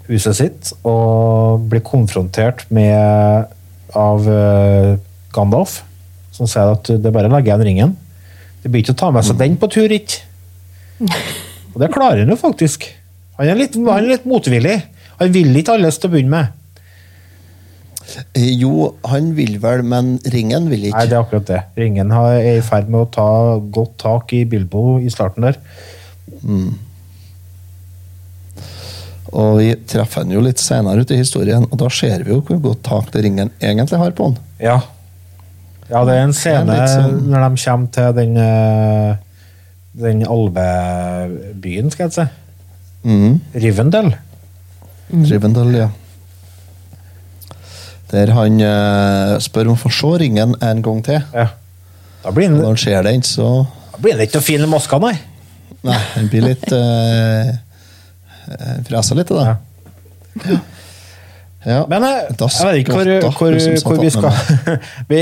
huset sitt og blir konfrontert med av eh, Gandalf, som sier at det er bare å legge igjen ringen. Det blir ikke å ta med seg den på tur, ikke. Og det klarer han jo faktisk. Han er litt, han er litt motvillig. Han vil ikke alles til å begynne med. Eh, Jo, han vil vel, men ringen vil ikke. Nei, det er akkurat det. Ringen er i ferd med å ta godt tak i Bilbo i starten der. Og vi treffer han jo litt senere ute i historien, og da ser vi jo hvor godt tak det ringen egentlig har på han. Ja. Ja, det er en scene er sånn- når de kommer til den eh, den alvebyen, skal jeg si. Mm. Rivendell. Rivendell, ja. Der han eh, spør om å få se ringen en gang til. Ja. Da blir Og han, når han ser den, så da blir han ikke noe fin i moska, nei. Nei, han blir litt uh, fresa litt, da. Ja. Men jeg, Da jeg vet ikke hvor, hvor, hvor vi skal vi,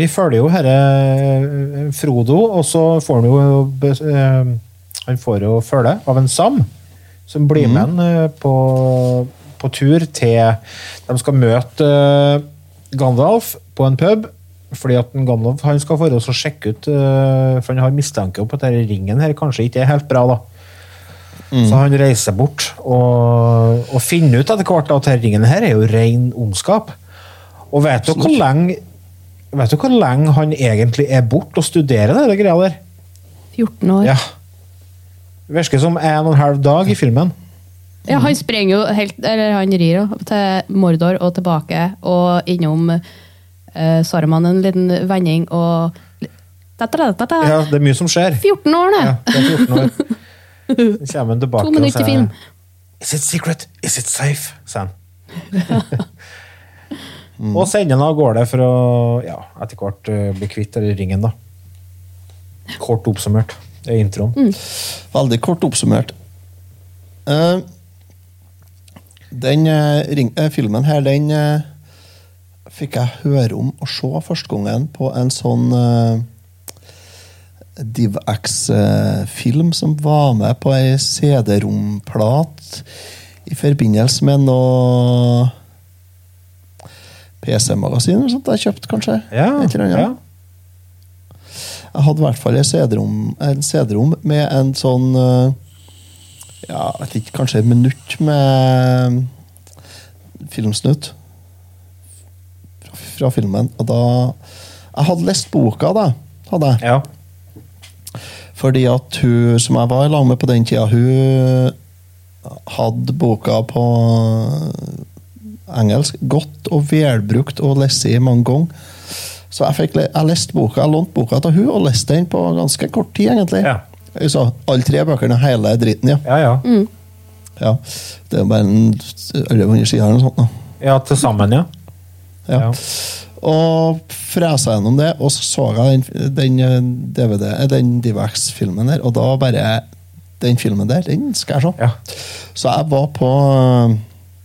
vi følger jo herre eh, Frodo, og så får han jo eh, Han får jo følge av en Sam, som blir Mhm. med han eh, på, på tur til De skal møte eh, Gandalf på en pub. Fordi at Gandalf han skal for oss å sjekke ut eh, For han har mistanke om at denne ringen her kanskje ikke er helt bra. da så han reiser bort og, og finner ut etter hvert at denne ringen her er jo ren ondskap. Og vet du hvor lenge Vet du hvor lenge han egentlig er borte og studerer det greia der? 14 år. Ja. Virker som en og en halv dag i filmen. Ja, han sprenger jo helt Eller han rir jo til Mordor og tilbake, og innom uh, Saruman en liten vending, og Da-da-da-da-da. Ja, det er mye som skjer. 14 år, det! Ja, det er 14 år. Så kommer han tilbake To og minutter sier, film. Is it secret? Is it safe? sier han. Og sender han av gårde for å ja, etter hvert eh, bli kvitt den ringen. da. Kort oppsummert. Det er introen. Veldig kort oppsummert. Eh, den uh, ring, filmen her, den uh, fikk jeg høre om og se første gangen på en sånn uh, DivX-film som var med på ei CD-romplat i forbindelse med noe PC-magasin eller sånt jeg kjøpte, kanskje. Ja, Et eller annet. ja. Jeg hadde i hvert fall en CD-rom med en sånn eh, Ja, jeg vet ikke, kanskje et minutt med filmsnutt fra, fra filmen. Og da Jeg hadde lest boka, da. Hadde jeg. Ja. Fordi at hun som jeg var i lag med på den tida, hun hadde boka på engelsk. Godt og velbrukt og lest i mange ganger. Så jeg, fikk, jeg leste boka, jeg lånte boka til hun og leste den på ganske kort tid, egentlig. Ja. Så alle tre bøkene, hele dritten, ja. Ja, ja. Mm. ja. Det er bare en 1100 sider eller noe sånt. Da. ja til sammen, ja. Ja. Ja. Og fresa gjennom det, og så så jeg den, den eh, DVD, eh, den Divax-filmen der, og da bare Den filmen der, den skal jeg se. Ja. Så jeg var på uh,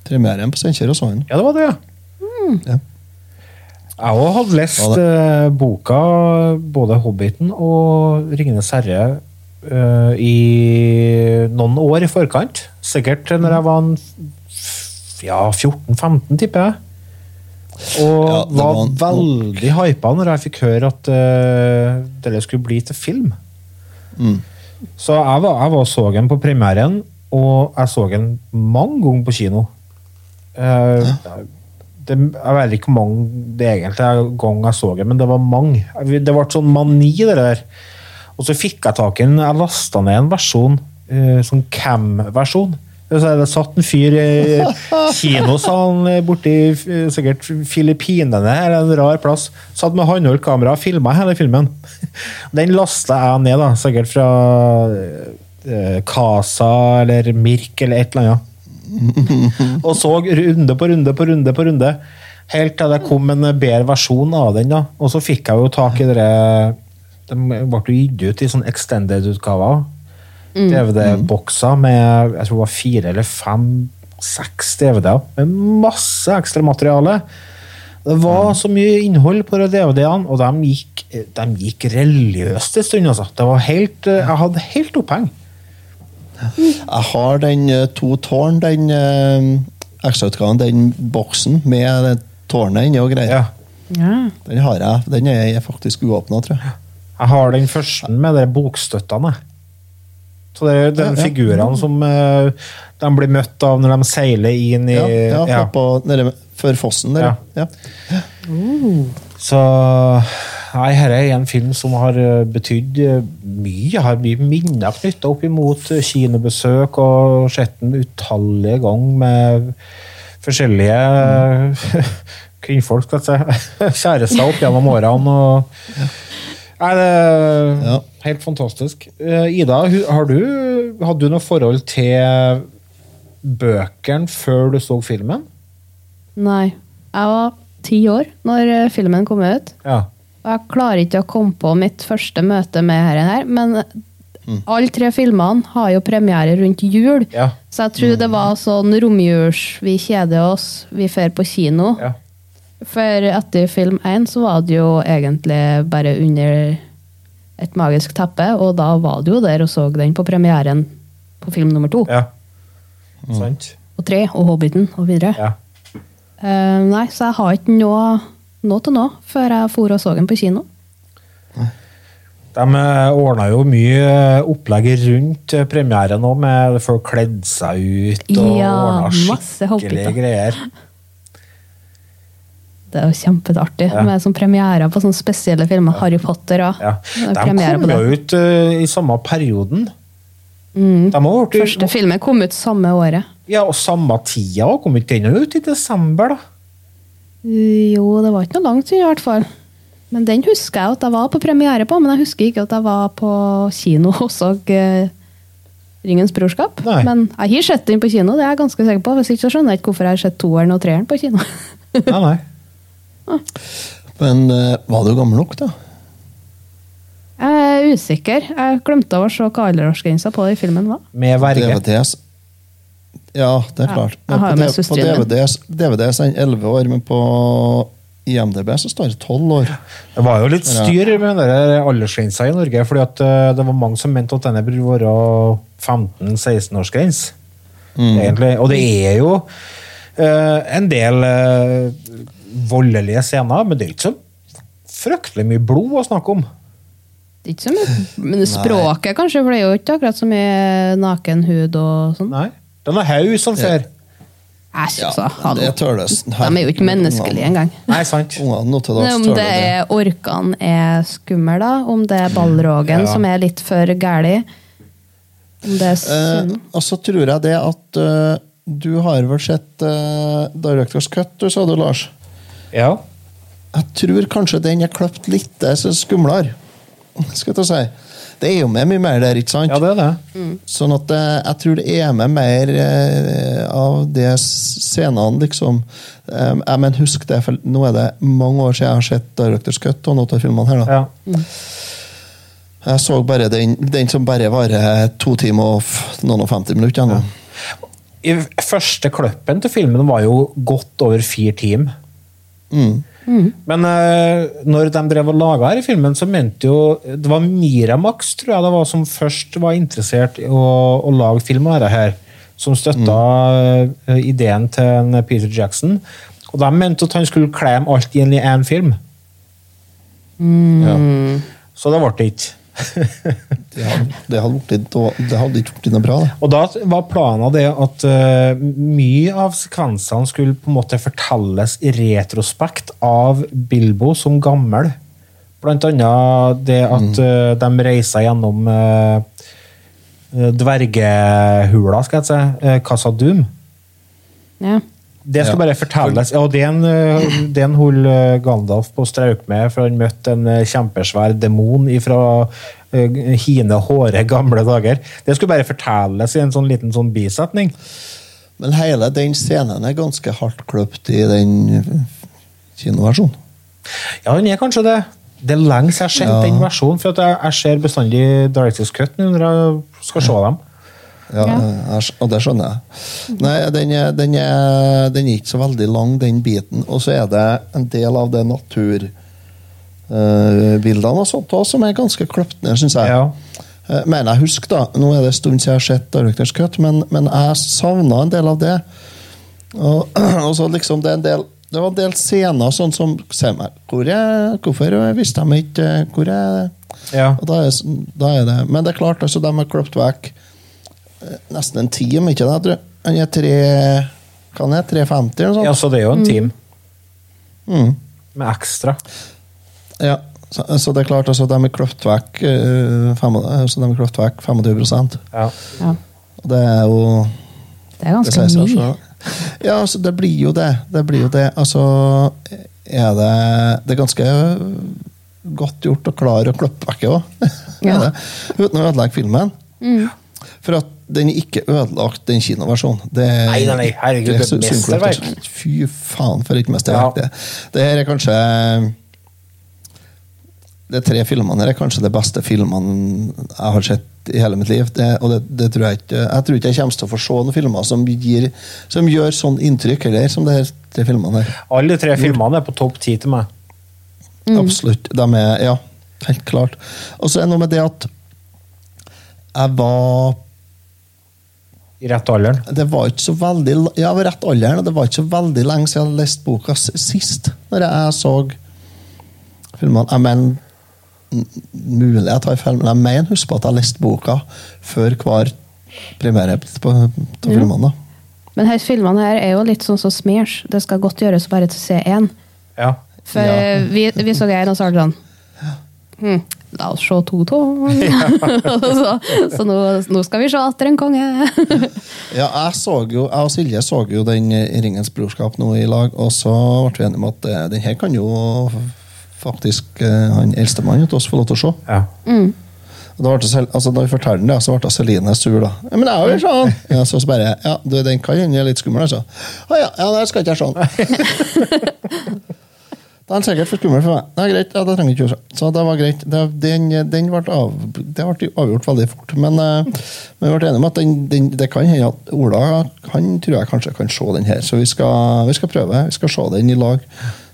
premieren på Steinkjer og så den. Ja, det var det, ja. Ja. Jeg òg hadde lest eh, boka, både 'Hobbiten' og 'Ringenes herre', eh, i noen år i forkant. Sikkert når jeg var ja, 14-15, tipper jeg. Og Ja, var, var veldig hypa når jeg fikk høre at uh, det skulle bli til film. Mm. Så jeg var, jeg var så den på premieren, og jeg så den mange ganger på kino. Eh, det, jeg vet ikke hvor mange det egentlig er gang jeg så det, men det var mange. Det ble sånn mani, det der. Og så fikk jeg tak i en Jeg lasta ned en versjon, eh, sånn cam-versjon. Så det satt en fyr i kinosalen borti eh, sikkert Filippinene eller en rar plass. Satt med håndholdt kamera og filma hele filmen. Den lasta jeg ned, da, sikkert fra eh, Casa eller Mirk eller et eller annet. Og så runde på runde på runde på runde. Helt til det kom en bedre versjon av den. da. Og så fikk jeg jo tak i dere De ble gitt ut i sånn extended-utgaver. DVD-bokser med jeg tror det var fire eller fem, seks DVD-er. Med masse ekstra materiale. Det var så mye innhold på DVD-ene, og de gikk, de gikk religiøst en stund. Altså. Det var helt, jeg hadde helt oppheng. Jeg har den eh, To tårn, den eh, ekstrautgaven, den boksen med tårnet inni og greier. Ja. Den har jeg. Den er faktisk uåpna, tror jeg. Jeg har den første med de bokstøttene. Så det er den Ja, ja. figurene som eh, de blir møtt av når de seiler inn i Ja, ja, ja. På, nede, før fossen der. Ja. Så Nei, dette er en film som har eh, betydd eh, mye. Jeg har mye minner knytta opp imot kinobesøk og sett den utallige ganger med forskjellige mm. kvinnfolk, jeg. Kjærester opp gjennom årene. Og, Nei, det er helt fantastisk. Eh, Ida, har du, hadde du noe forhold til bøkene før du så filmen? Nei. Jeg var ti år når eh, filmen kom ut. Ja. Og jeg klarer ikke å komme på mitt første møte med dette her, men alle tre filmene har jo premiere rundt jul. Ja. Så jeg tror det var sånn romjuls, vi kjeder oss, vi drar på kino. Ja. For etter film én så var det jo egentlig bare under et magisk teppe, og da var du jo der og så den på premieren på film nummer to. Ja. Sant? Og tre, og Hobbiten, og videre. Ja. Uh, nei, så jeg har ikke noe, noe til nå, før jeg for og så den på kino. De ordna jo mye eh, opplegg rundt eh, premieren òg, med folk kledde seg ut og Ja, ordna skikkelige hobbiter. greier. Det er jo kjempeartig Ja. med sånn premierer på sånne spesielle filmer. Harry Potter og Ja. De kom jo ut uh, i samme perioden. Mm. Vært, Første filmen kom ut samme året. ja, og samme tida òg. Kom ikke den ut i desember, da? Jo, det var ikke noe langt unna, i hvert fall. Men den husker jeg at jeg var på premiere på, men jeg husker ikke at jeg var på kino og så uh, Ringens brorskap. Nei. Men jeg har sett den på kino, det er jeg ganske sikker på. Hvis ikke så skjønner jeg ikke hvorfor jeg har sett toeren og treeren på kino. Nei, nei. Men eh, var du gammel nok, da? Jeg er usikker. Jeg glemte å se hva aldersgrensa på den filmen var. Med verge. DVDs. Ja, det er klart. Ja, på, på. DVDs, DVDs er den 11 år, men på IMDb så står det 12 år. Det var jo litt styr med den der aldersgrensa i Norge, fordi at eh, det var mange som mente at denne burde være 15-16-årsgrense. Mm. Egentlig. Og det er jo uh, en del eh, voldelige scener, men det er ikke så fryktelig mye blod å snakke om. Det er ikke så mye men språket, kanskje, for det er jo ikke akkurat så mye naken hud og sånn. Nei. Det er noe haug som fer. Æsj, altså. Hallo. det tøles. De er jo ikke menneskelige engang. Nei, sant. Om det det. er orkene er skummel, da. Om det er ballrogen Ja. som er litt for gæli. Om det er Eh, og så tror jeg det at uh, du har vel sett uh, Directors Cut, du sa du, Lars? Ja. Jeg tror kanskje den er kløpt litt eh, så skumlere. Skal jeg ta si. Det er jo med mye mer der, ikke sant? Ja, det er det. Sånn at eh, jeg tror det er med mer eh, av de scenene, liksom. Um, jeg men husk det, for nå er det mange år siden jeg har sett Directors Cut og noen av filmene her. da. Ja. Jeg så bare den, den som bare varer to timer og noen og 50 minutter. Ja. I første kløppen til filmen var jo godt over fire timer. Mm. Men uh, når de drev og laga her i filmen, så mente jo Det var Miramax tror jeg det var som først var interessert i å, å lage film av dette her. Som støtta eh, ideen til en Peter Jackson. Og de mente at han skulle klemme alt inn i én film. Så det ble det ikke. Det hadde, det hadde, blitt det hadde ikke blitt noe bra. Da. Og da var planen det at uh, mye av sekvensene skulle på en måte fortelles i retrospekt av Bilbo som gammel. Blant annet det at uh, de reiser gjennom uh, dvergehula, skal jeg si, uh, Casa Doom. Ja. Det skal Ja. bare fortelles. Ja, og den, eh, den holdt eh, Gandalf på strauk med, for han møtte en eh, kjempesvær demon fra hine, håre, gamle dager. Det skulle bare fortelles i en sånn liten sånn bisetning. Men hele den scenen er ganske hardt kløpt i den kinoversjonen. Ja, den er kanskje det. Det er lenge siden jeg har sett Ja. den versjonen, for at jeg, jeg ser bestandig Directors Cut når jeg skal se dem. Ja, ja. og det skjønner jeg. Nei, den er, den, er, den er ikke så veldig lang, den biten. Og så er det en del av det naturbildene og sånt også, som er ganske kløpt ned, syns jeg. Eh, men jeg husker, da. Nå er det en stund siden jeg har sett Directors Cut, men, men jeg savna en del av det. Og, og så liksom det, er en del, det var en del scener sånn som Se meg, hvor er, hvorfor visste de ikke eh, hvor er Ja. og da er, da er det Men det er klart, altså, de har kløpt vekk nesten en team, ikke det? Jeg Han er tre kan er 350 eller noe sånt? Ja, så det er jo en team Mm. med ekstra. Ja, så, så det er klart, altså, de er kløpt vekk, uh, fem, altså, de klippet vekk 25 Ja. Ja. Og det er jo Det er ganske det mye. selv. Ja, altså, det blir jo det. Det blir jo det. Altså, er det Det er ganske godt gjort å klare å klippe vekk òg. Ja. Uten å ødelegge filmen. Mm. For at den er ikke ødelagt, den kinoversjonen. Det, Nei, nei, nei, herregud, det er mesterverk. Fy faen, for et mesterverk. Det. det her er kanskje De tre filmene her er kanskje de beste filmene jeg har sett i hele mitt liv. Det, og det, det tror jeg ikke Jeg tror ikke jeg kommer til å få se noen filmer som, gir, som gjør sånn inntrykk heller, som de tre filmene her. Alle tre filmene er på topp ti til meg. Absolutt. De er, ja, helt klart. Og så er det noe med det at jeg var I rett alderen. Det var ikke så veldig Ja, rett alderen, og det var ikke så veldig lenge siden jeg hadde lest boka sist. Når jeg så filmene. Jeg mener Mulig jeg tar feil, men jeg mener husk på at jeg har lest boka før hver premiere på, på filmene. da. Men her filmene her er jo litt sånn som Smears. Det skal godt gjøres bare til å se én. Ja. For Ja. vi, vi så en, og så sånn hm, La oss se to to. så så nå, nå skal vi se atter en konge. Ja, jeg så jo, jeg og Silje så jo den eh, Ringens brorskap nå i lag, og så ble vi enige om at eh, den her kan jo faktisk eh, han eldstemann hos oss få lov til å se. Ja. Mm. Og da ble det, altså, da vi fortalte den det, så ble Celine sur, da. Ja, men jeg vil se den! Ja, så, så bare Ja, du, den kan hende er litt skummel, altså. Å ja, ja, det skal ikke jeg se den. Da er den sikkert for skummel for meg. Det er greit, ja, det trenger ikke se. Så det var greit. Det, den, den ble av, det ble avgjort veldig fort. Men, eh, vi ble enige om at den, den, det kan hende at Ola han tror jeg kanskje kan se den her. Så vi skal, vi skal prøve. Vi skal se den i lag.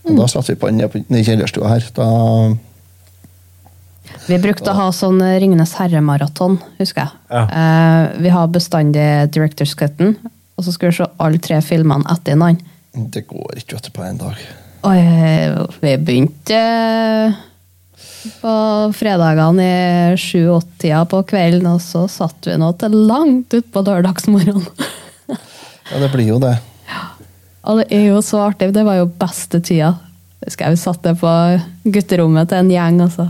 Og Da setter vi på den nede i kjellerstua her. Da, Vi brukte å ha sånn Ringenes herre-maraton, husker jeg. Ja. Eh, vi har bestandig Directors Cutten, og så skulle vi se alle tre filmene etter hverandre. det går ikke vet du, på en dag. Og vi begynte på fredagene i sju-åtte-tida på kvelden, og så satt vi nå til langt utpå lørdagsmorgenen. Ja, det blir jo det. Og det er jo så artig. Det var jo beste tida. Husker jeg vi satt det på gutterommet til en gjeng, altså.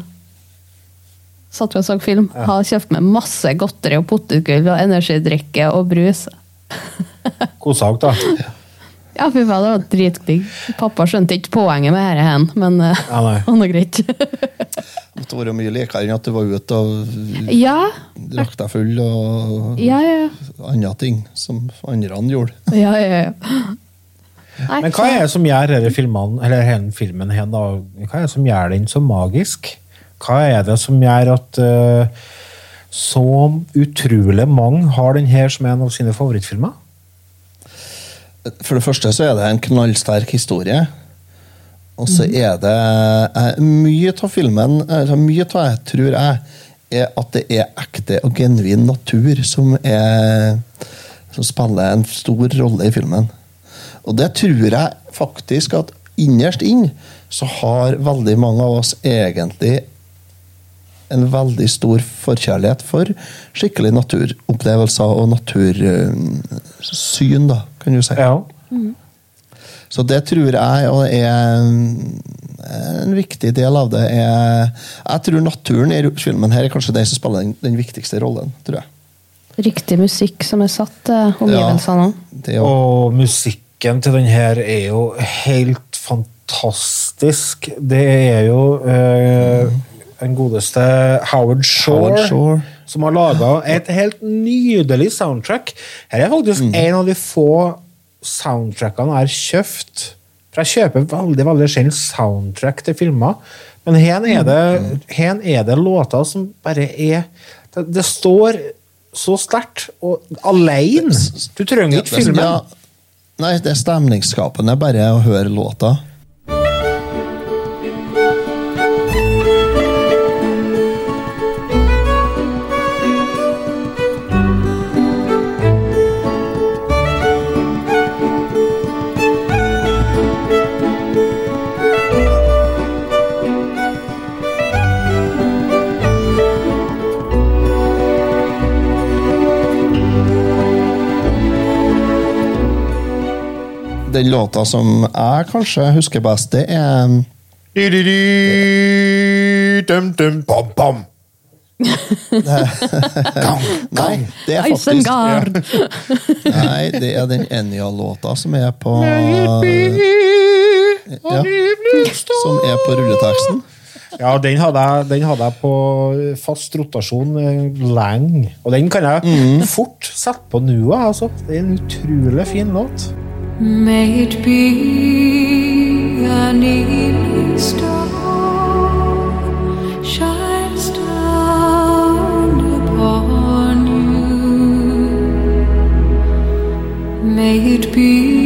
satt vi og så film. Ja. Har kjøpt med masse godteri og potetgull og energidrikke og brus. sak da. Ja, fy faen, det var dritdigg. Pappa skjønte ikke poenget med dette, hen, men eh, Ja, nei. det var nå greit. Det måtte være mye likere enn at du var ute og ja, drakk deg full og ja, ja. andre ting som andre gjorde. ja, ja, ja. Nei, Men hva er det som gjør denne filmen, eller hele filmen her, da? Hva er det som gjør den så magisk? Hva er det som gjør at uh, så utrolig mange har den her som en av sine favorittfilmer? For det første så er det en knallsterk historie. Og så er det eh, Mye av filmen, altså mye av jeg tror jeg, er at det er ekte og genuin natur som, er, som spiller en stor rolle i filmen. Og det tror jeg faktisk at innerst inn så har veldig mange av oss egentlig en veldig stor forkjærlighet for skikkelig naturopplevelser og natursyn, da, kan du si. Så det tror jeg og er en, en viktig del av det. Er, jeg tror naturen i filmen her er kanskje den som spiller den, den viktigste rollen. tror jeg. Riktig musikk som er satt til omgivelsene òg. Er Og musikken til den her er jo helt fantastisk. Det er jo eh, den godeste Howard Shore, Howard Shore. som har laga et helt nydelig soundtrack. Her er faktisk Mm. en av de få soundtrackene jeg har kjøpt. For jeg kjøper veldig veldig sjelden soundtrack til filmer. Men her er det, her er det låter som bare er Det, det står så sterkt, og alene. Du trenger ikke filmen. ja. Nei, det er stemningsskapende bare å høre låta. Den låta som jeg kanskje husker best, det er Bam, bam. Nei, det er faktisk Nei, det er den Enya-låta som er på ja, Som er på rulleteksten. Ja, den hadde, jeg, den hadde jeg på fast rotasjon eh, lenge. Og den kan jeg fort sette på nå. Altså. Det er en utrolig fin låt. May it be an evening star shines down upon you. May it be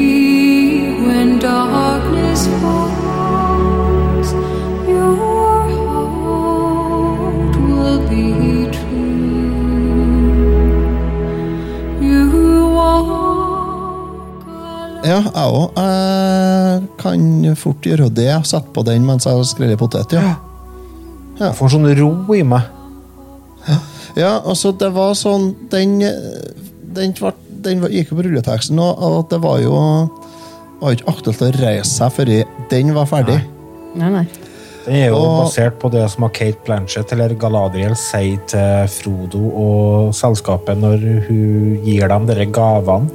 Ja, jeg òg. Jeg kan fort gjøre det. Sette på den mens jeg skreller potet. Ja. Jeg får sånn ro i meg. Ja, altså, det var sånn Den, den, var, den gikk jo på rulleteksten, og, det var jo var jo ikke aktuelt å reise seg før den var ferdig. Nei, nei. Den er jo Og- basert på det som har Kate Blanchett eller Galadriel sier til Frodo og selskapet når hun gir dem dere gavene.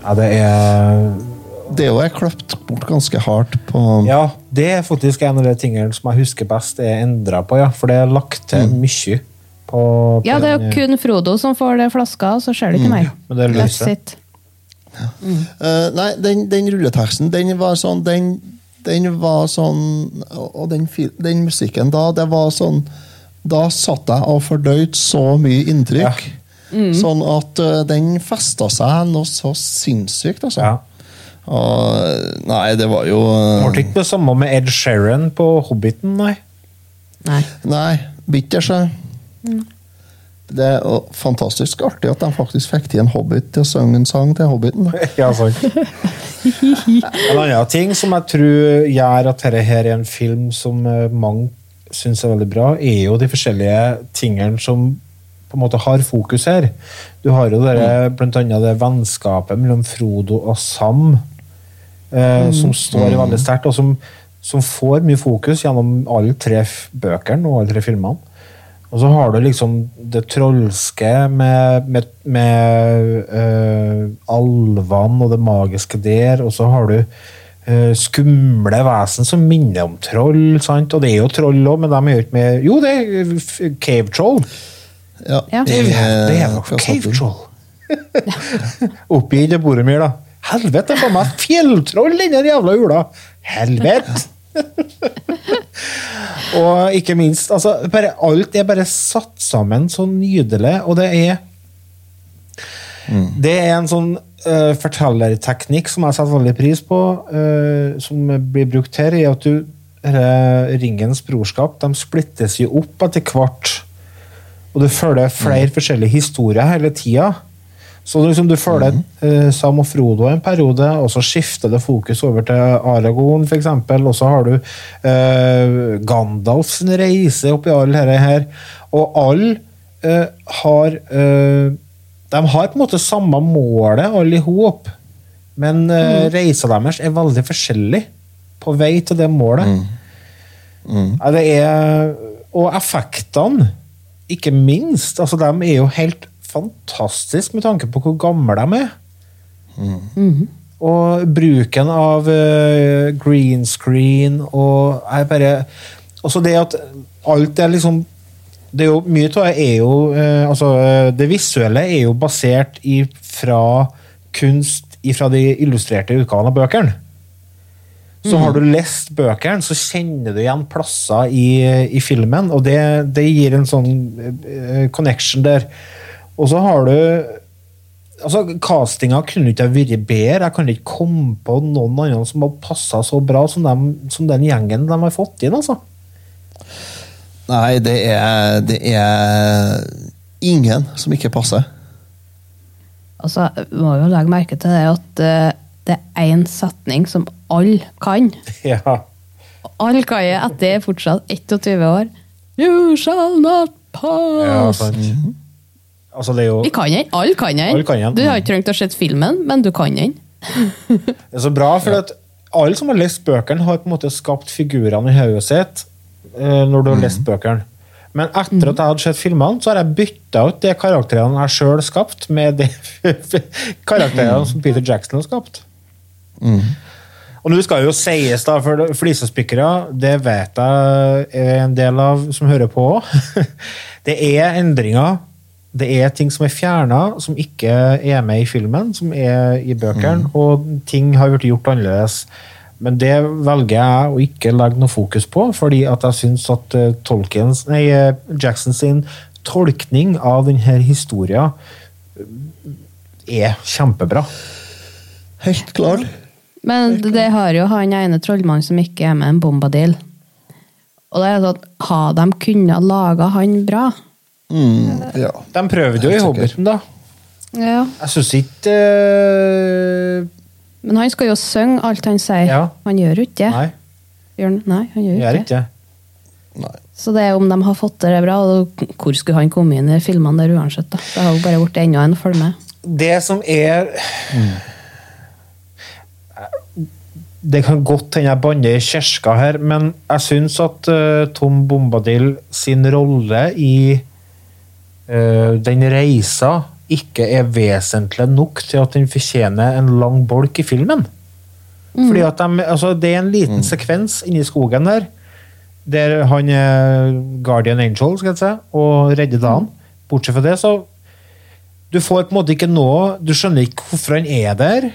Ja, det er Det er jo jeg kløpt bort ganske hardt på Ja, det er faktisk en av de tingene som jeg husker best er endra på, ja. For det er lagt til mye. På, på Ja, det er den- jo kun Frodo som får det flaska, og så ser det ikke mer. Men det er That's Ja. Eh, nei, den, den rulleteksten, den var sånn Den, den var sånn Og den, den musikken da, det var sånn Da satt jeg og fordøyde så mye inntrykk. Sånn at uh, den festa seg noe så sinnssykt, altså. Og Nei, det var jo var Ble ikke det samme med Ed Sheeran på Hobbiten, nei. Nei. Nei, bitter seg. Det er uh, fantastisk artig at de faktisk fikk til en hobbit til å synge en sang til hobbiten. Ja, sant. En annen ting som jeg tror gjør at dette her er en film som eh, mange syns er veldig bra, er jo de forskjellige tingene som på en måte har fokus her. Du har jo dere, blant annet det vennskapet mellom Frodo og Sam, eh, som står veldig sterkt, og som, som får mye fokus gjennom alle tre bøkene og alle tre filmene. Og så har du liksom det trolske med, med, med eh, alvene og det magiske der, og så har du eh, skumle vesen som minner om troll, sant? Og det er jo troll òg, men de er jo ikke med Jo, det er cave troll. Ja, Ja. Det er, det er nok cave troll. Oppi det Boromir, da. Helvete, for meg fjelltroll i den jævla ula! Helvete! og ikke minst, altså, bare, alt er bare satt sammen så nydelig, og det er Det er en sånn uh, fortellerteknikk som jeg setter veldig pris på, uh, som blir brukt her, i at du uh, Ringens brorskap de splittes jo opp etter hvert. Og du følger flere forskjellige historier hele tida. Så liksom du følger eh, Sam og Frodo en periode, og så skifter det fokus over til Aragorn, f.eks. Og så har du uh, Gandalfs reise oppi all dette her. Og alle uh, har De har på en måte samme målet, alle i hop, men eh, reisa deres er veldig forskjellig på vei til det målet. Ja, det er Og effektene, ikke minst. Altså, de er jo helt fantastiske med tanke på hvor gamle de er. Og bruken av uh, green screen og jeg bare Også det at alt er liksom det er jo, Mye av det er jo uh, altså, eh, Det visuelle er jo basert i, fra kunst fra de illustrerte utgavene av bøkene. Så har du lest bøkene, så kjenner du igjen plasser i, i filmen, og det, det gir en sånn eh, connection der. Og så har du altså Castinga kunne ikke ha vært bedre. Jeg kan ikke komme på noen andre som har passa så bra som, dem, som den gjengen de har fått inn. altså. Nei, det er, det er ingen som ikke passer. Altså, må jo legge merke til det at eh, det er én setning som alle kan. Ja. Alle kan det etter fortsatt 21 år. You shall not pass! Ja, Altså, det er jo Vi kan den. Alle kan den. Alle kan. Du har ikke trengt å se filmen, men du kan den. Det er så bra, for at alle som har lest bøkene, har på en måte skapt figurene i hodet sitt eh, når du har lest bøkene. Men etter at jeg hadde sett filmene, så har jeg bytta ut de karakterene jeg sjøl skapte, med de karakterene som Peter Jackson har skapt. Og nå skal jo sies, da, for flisespikkere, det vet jeg er en del av som hører på. Det er endringer. Det er ting som er fjerna, som ikke er med i filmen, som er i bøkene, og ting har blitt gjort annerledes. Men det velger jeg å ikke legge noe fokus på, fordi at jeg syns at eh, Tolkiens, nei, eh, Jackson sin tolkning av denne historien er kjempebra. Helt klar. Men det har jo han ene trollmannen som ikke er med, en Bombadil. Og det er sånn, Har de kunnet lage han bra? Mm, ja. De prøvde jo i. Hobbiten, da. Ja. Jeg syns ikke uh... Men han skal jo synge alt han sier. Ja. Han gjør jo ikke det. Nei, Gjør? Nei, han gjør det jo ikke ikke det. Så det er om de har fått det bra, og hvor skulle han komme inn i filmene der uansett? da? Det har jo bare blitt enda en å følge med. Det som er Det kan godt hende jeg banner i kirka her, men jeg syns at uh, Tom Bombadil sin rolle i uh, den reisa ikke er vesentlig nok til at den fortjener en lang bolk i filmen. Fordi at de, altså, Det er en liten sekvens inni skogen der, der han er guardian angel skal jeg si, og redder dagen. Bortsett fra det, så Du får på en måte ikke noe Du skjønner ikke hvorfor han er der.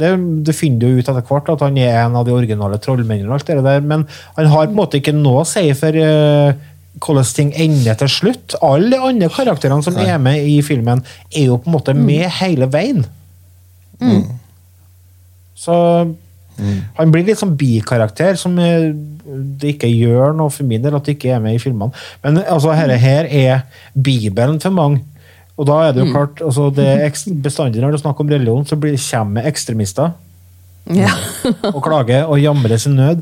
Det, det finner du ut etter hvert, at han er en av de originale trollmennene. og alt det der, Men han har på en måte ikke noe å si for uh, hvordan ting ender til slutt. Alle de andre karakterene som er med i filmen, er jo på en måte med hele veien. Så han blir litt sånn bikarakter, som eh, det ikke gjør noe for min del at det ikke er med i filmene. Men altså, dette her er Bibelen for mange. Og da er det jo klart, altså, det bestandig når det er snakk om religion, så blir, kommer ekstremister Ja. og klager og jamrer sin nød.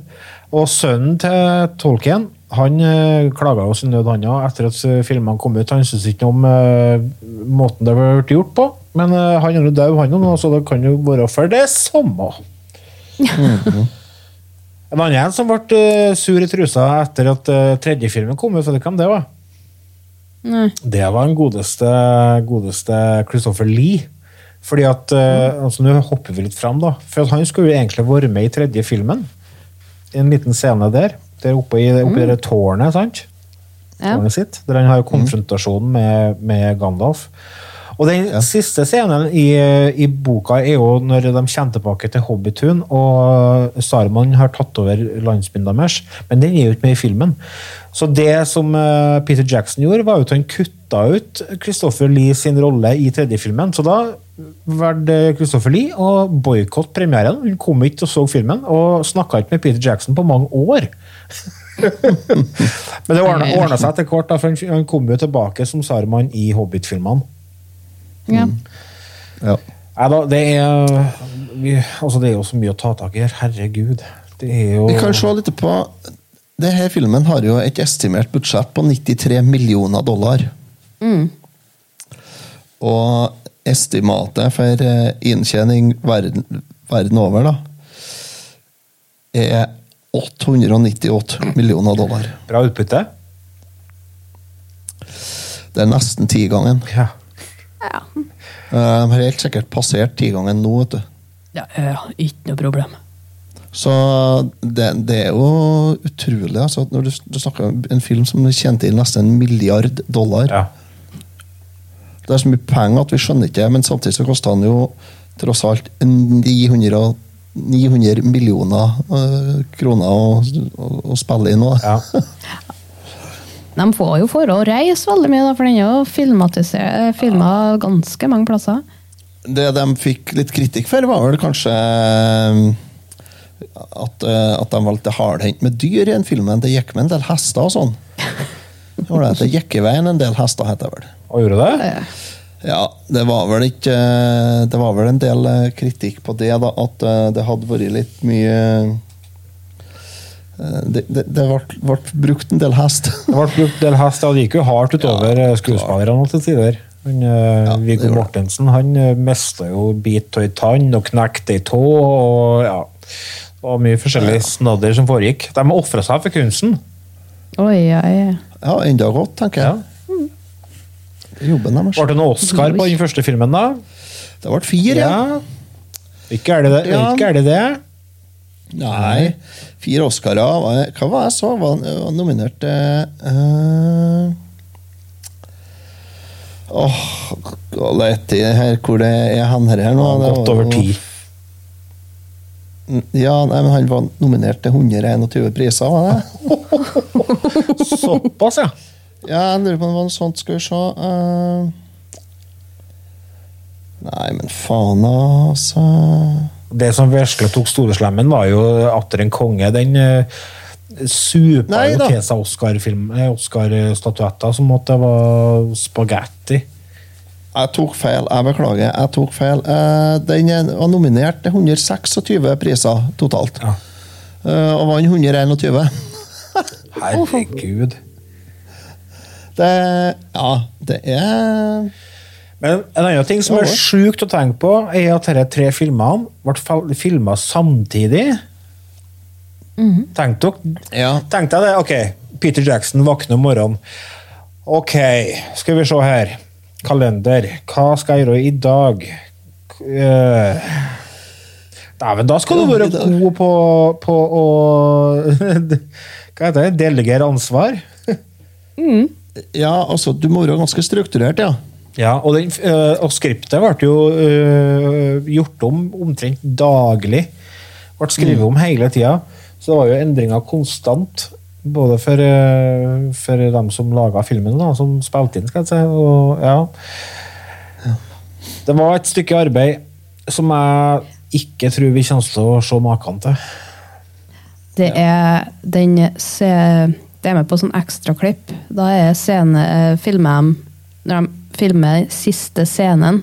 Og sønnen til Tolkien han øh, klaga jo sin nød, han òg, etter at eh, filmene kom ut. Han syntes ikke om øh, måten det ble gjort på, men øh, han er jo død, han òg så det kan jo være for det samme. En annen en som ble eh, sur i trusa etter at eh, tredje filmen kom ut, vet du hvem det var? Nei. Det var den godeste, godeste Christopher Lee. Fordi at, mm. altså Nå hopper vi litt fram, da. For han skulle jo egentlig vært med i tredje filmen. I en liten scene der. Der oppe i, oppe i det tårnet, sant? Ja. Tårnet sitt. Der han har konfrontasjonen med, med Gandalf. Og den siste scenen i, i boka er jo når de kommer tilbake til Hobbitun, og Saruman har tatt over landsbyen deres, men den er jo ikke med i filmen. Så det som eh, Peter Jackson gjorde, var at han kutta ut Christopher Lee sin rolle i tredje filmen. Så da valgte Christopher Lee å boikotte premieren. Hun kom ikke og så filmen, og snakka ikke med Peter Jackson på mange år. Men det ordna, seg etter hvert, for han- kom jo tilbake som Saruman i Hobbit-filmene. Ja. Ja. Nei da, det er vi, Altså, det er jo så mye å ta tak i her. Herregud. Det er jo Vi kan se litt på Denne filmen har jo et estimert budsjett på 93 millioner dollar. Og estimatet for eh, inntjening verden, verden over da, er 898 millioner dollar. Bra utbytte. Det er nesten tigangen. Ja. ja. De har helt sikkert passert tigangen nå, vet du. Ja, ja, ikke noe problem. Så det, det er jo utrolig, altså, at når du, du snakker om en film som tjente inn nesten en milliard dollar. Ja. Det er så mye penger at vi skjønner ikke, men samtidig så koster han jo tross alt 900, 900 millioner øh, kroner å, å, å spille inn. Ja. De får jo for å reise veldig mye, da, for den er jo filma ganske mange plasser. Det de fikk litt kritikk for, var vel kanskje øh, at, øh, at de valgte hardhendt med dyr i en film. men Det gikk med en del hester og sånn. Det gikk i veien en del hester, heter det vel. Og gjorde det? Ja, det var vel ikke eh, Det var vel en del eh, kritikk på det, da, at eh, det hadde vært litt mye eh, Det, det, det ble, ble brukt en del hest. Det ble brukt en del hest, og det gikk jo hardt utover ja, skuespillerne til tider. Men, ja, Viggo Mortensen han mista jo bit av ei tann og knekte ei tå. og ja, Det var mye forskjellig snadder som foregikk. De har ofra seg for kunsten. Oi, oi. Ja, enda godt, tenker jeg. Jobben deres. Ble det noe Oscar på den første filmen, da? Det ble fire, ja. Ikke er det det? Ja. Ikke er det, det? Nei. Fire Oscarer. Hva- Hva var det jeg så? Var nominert til uh, Åh, gå litt i her hvor det er han her nå. Ja, godt over ti. Ja, nei, men han var nominert til 121 priser, var det? Såpass, ja. Ja, jeg lurer på om det var noe sånt. Skal vi se eh. Nei, men faen, altså. Det som vesle tok storeslemmen, var jo atter en konge. Den uh, supa jo til seg eh, Oscar-statuetter som at det var spagetti. Jeg tok feil. Jeg beklager. Jeg tok feil. Eh, Den var nominert til 126 priser totalt. Ja. Og vant 121. Herregud. Det Ja, det er Men en annen ting som er Ja, sjukt å tenke på, er at disse tre filmene ble filma samtidig. Tenkte dere Tenk deg det. Ok, Peter Jackson våkner om morgenen. Ok, skal vi se her. Kalender. Hva skal jeg gjøre i dag? Eh, Dæven, da skal du være god på, på å Hva heter det? Delegere ansvar. Ja, altså, du må være ganske strukturert, ja. Ja, og, den, øh, og skriptet ble jo uh, gjort om omtrent daglig. Ble skrevet om hele tida. Så det var jo endringer konstant. Både for, øh, for dem som laga filmen, da, som spilte inn, skal jeg si. Og, ja. Det var et stykke arbeid som jeg ikke tror vi kommer til å se maken til. Det er den se, Det er med på sånn ekstraklipp. Da er scene, eh, filmer de Når de filmer siste scenen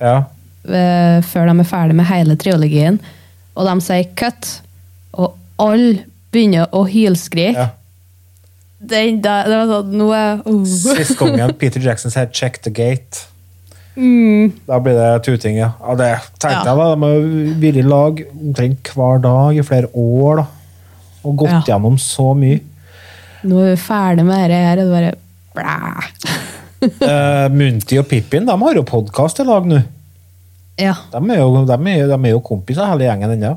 Ja. eh, før de er ferdig med hele trilogien, og de sier 'cut', og alle begynner å hylskrike. Ja. Den, da, det var sånn Nå er uh. Sist gangen Peter Jackson sier 'check the gate'. Mm. Da blir det tuting, ja. ja det tenkte Ja. jeg da, De har vært i lag omtrent hver dag i flere år. da. Og gått Ja. gjennom så mye. Nå er vi ferdig med dette her, og det bare blæ. uh, Munti og Pippin de har jo podkast i lag nå. Ja. De er jo, de er, de er jo kompiser, hele gjengen ennå.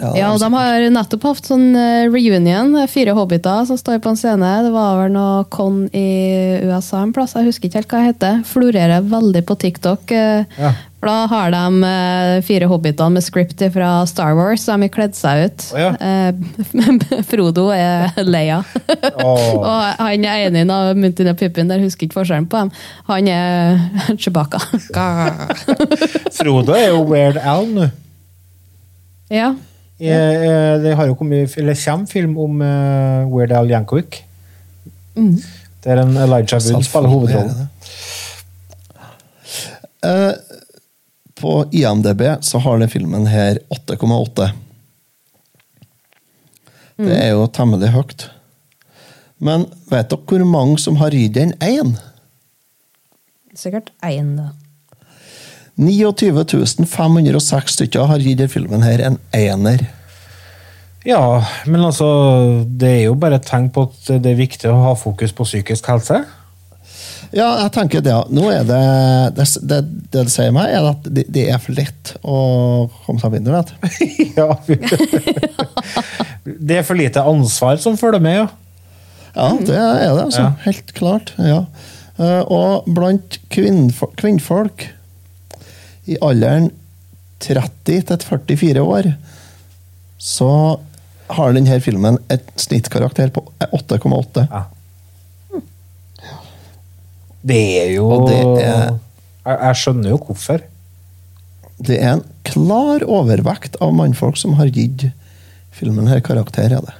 Ja, og de har nettopp hatt sånn eh, reunion. Fire hobbiter som står på en scene. Det var vel noe con i USA en plass, jeg husker ikke helt hva det heter. Florerer veldig på TikTok. eh, Ja. Da har de eh, fire hobbitene med script fra Star Wars. De har kledd seg ut. Ja. Eh, Frodo er Leia. og han er enig av Muntin og Pippin, der husker ikke forskjellen på dem. Han er Chewbacca. Frodo er jo Weird Al nå. ja. Eh, Det har jo kommet, eller kommer film om uh, Weird Al Yankovic. Mm. Der en Elijah Wood spiller hovedrollen. Uh, på IMDb så har den filmen her 8,8. Det er jo temmelig høyt. Men vet dere hvor mange som har gitt den én? Sikkert én, da. 29 506 stykker har gitt denne filmen her en ener. Ja, men altså Det er jo bare et tegn på at det er viktig å ha fokus på psykisk helse. Ja, jeg tenker det. Nå er det Det det, det, det sier meg, er at det, det er for lett å komme seg på internett. ja. Det er for lite ansvar som følger med, ja. Ja, det er det, altså. Ja. Helt klart. ja. Eh, Og blant kvinnfo- kvinnfolk i alderen 30 til 44 år, så har denne filmen et snittkarakter på 8,8. Det er jo Og det er- jeg, jeg skjønner jo hvorfor. Det er en klar overvekt av mannfolk som har gitt filmen her karakter. Er det.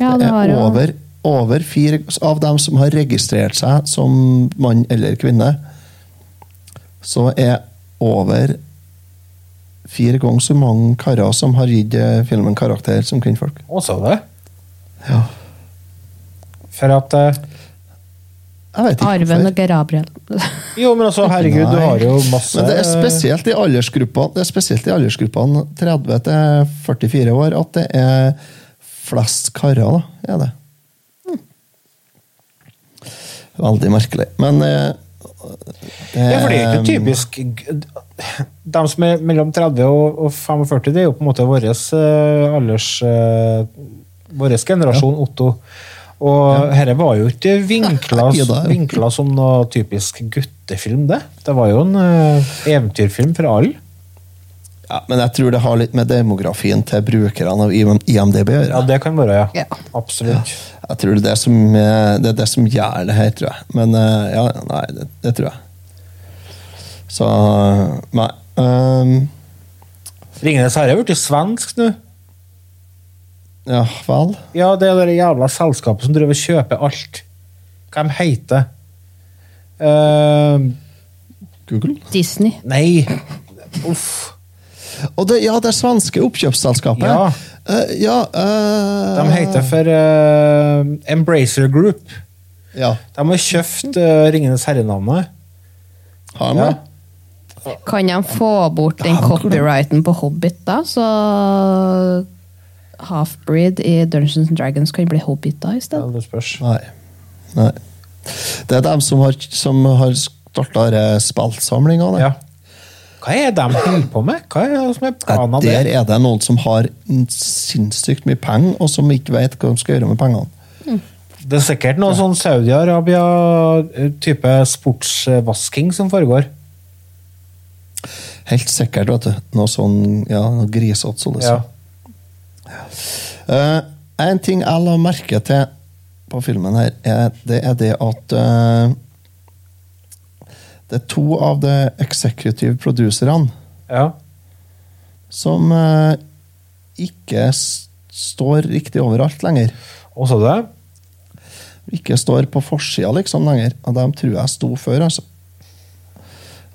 Ja, det det er over, over fire av dem som har registrert seg som mann eller kvinne, så er over fire ganger så mange karer som har gitt eh, filmen karakter som kvinnfolk. Også det. Ja. For at eh, Jeg vet ikke Arven hvorfor. og Gabriel. Jo, men altså, herregud, du har jo masse Men det er spesielt i aldersgruppene, det er spesielt i aldersgruppene 30 til 44 år at det er flest karer, da. Er det. Veldig merkelig. Men eh, det Ja, for det er ikke typisk De som er mellom 30 og og 45, det er jo på en måte vår alders eh, Vår generasjon, Otto. Og dette var jo ikke vinkla, Ja, vinkla som noe typisk guttefilm, det. Det var jo en eh, eventyrfilm for alle. Ja, men jeg tror det har litt med demografien til brukerne av IMDb å gjøre. Ja, det kan være, ja. Ja. Absolutt. Jeg tror det er det som, eh, det er det som gjør det her, tror jeg. Men eh, ja, nei, det, det tror jeg. Så Nei. Um. Ringenes herre er blitt svensk nå. ja vel. Ja, det er det jævla selskapet som driver og kjøper alt. Hva de heter uh, Google. Disney. Nei. Uff. Og det, ja, det er svenske oppkjøpsselskapet. Ja. Uh, ja uh, De heter for uh, Embracer Group. Ja. De har kjøpt uh, Ringenes herre-navnet. Har de Ja. det? Kan de få bort den copyrighten på Hobbit, da? Så Halfbreed i Dungeons and Dragons kan bli Hobbiter i Ja, stedet? det spørs. Nei. Nei. Det er dem som har, som har starta spillsamlinga. Ja. Hva er det de holder på med? Hva er det som er planen Der der? er det noen som har sinnssykt mye penger, og som ikke vet hva de skal gjøre med pengene. Det er sikkert noe sånn Saudi-Arabia-type sportsvasking som foregår. Helt sikkert, vet du. Noe sånn ja, noe grisete liksom. Ja. Uh, en ting jeg la merke til på filmen her, er, det er det at eh, det er to av de executive producerne Ja. som eh, ikke står riktig overalt lenger. Og så det? Ikke står på forsida liksom lenger. Og dem tror jeg sto før, altså.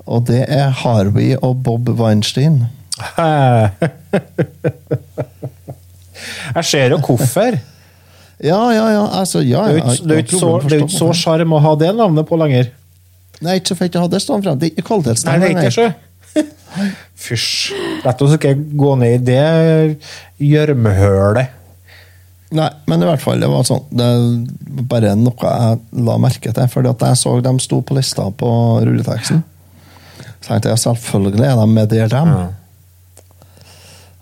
Og det er Harvey og Bob Weinstein. Jeg ser jo hvorfor. Ja, ja, ja. Altså, ja, Det er jo ikke- så sjarm å ha det navnet på lenger. Nei, ikke så jeg å hadde det stående frem. Det er ikke Nei, kvalitetstegn. det er ikke så. Fysj. Lett oss ikke gå ned i det gjørmehølet. Nei, men i hvert fall, det var sånn Det er bare noe jeg la merke til. Fordi at jeg så de sto på lista på rulleteksten. Så tenkte jeg selvfølgelig er de med der, dem.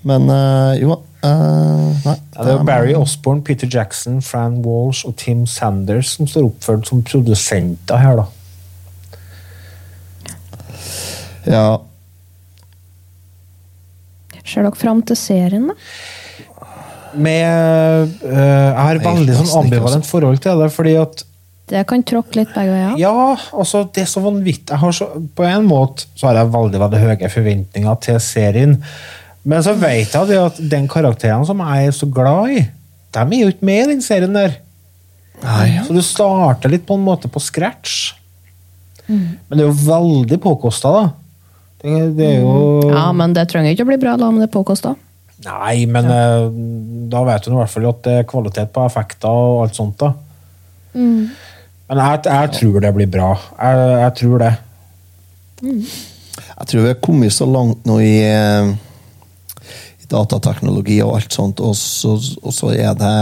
Men øh, jo øh, Nei. Ja, det er Barry Osborne, Peter Jackson, Fran Walsh og Tim Sanders som står oppført som produsenter her, da. Ja, Ser dere fram til serien, da? Med øh, Jeg har veldig sånn ambivalent altså. forhold til det, fordi at Det kan tråkke litt begge veier. Ja, altså, det er så vanvittig. Jeg har så, på en måte så har jeg veldig veldig høye forventninger til serien. Men så vet jeg det at den karakteren som jeg er så glad i, de er jo ikke med i den serien der. Nei. Så du starter litt på en måte på scratch. Men det er jo veldig påkosta, da. Det, det er jo Ja, men det trenger ikke å bli bra da om det er påkosta. Nei, men ja. da vet du i hvert fall at det er kvalitet på effekter og alt sånt. da. Men jeg, jeg tror det blir bra. Jeg, jeg tror det. Jeg tror vi har kommet så langt nå i, eh, i datateknologi og alt sånt, og så, og så er det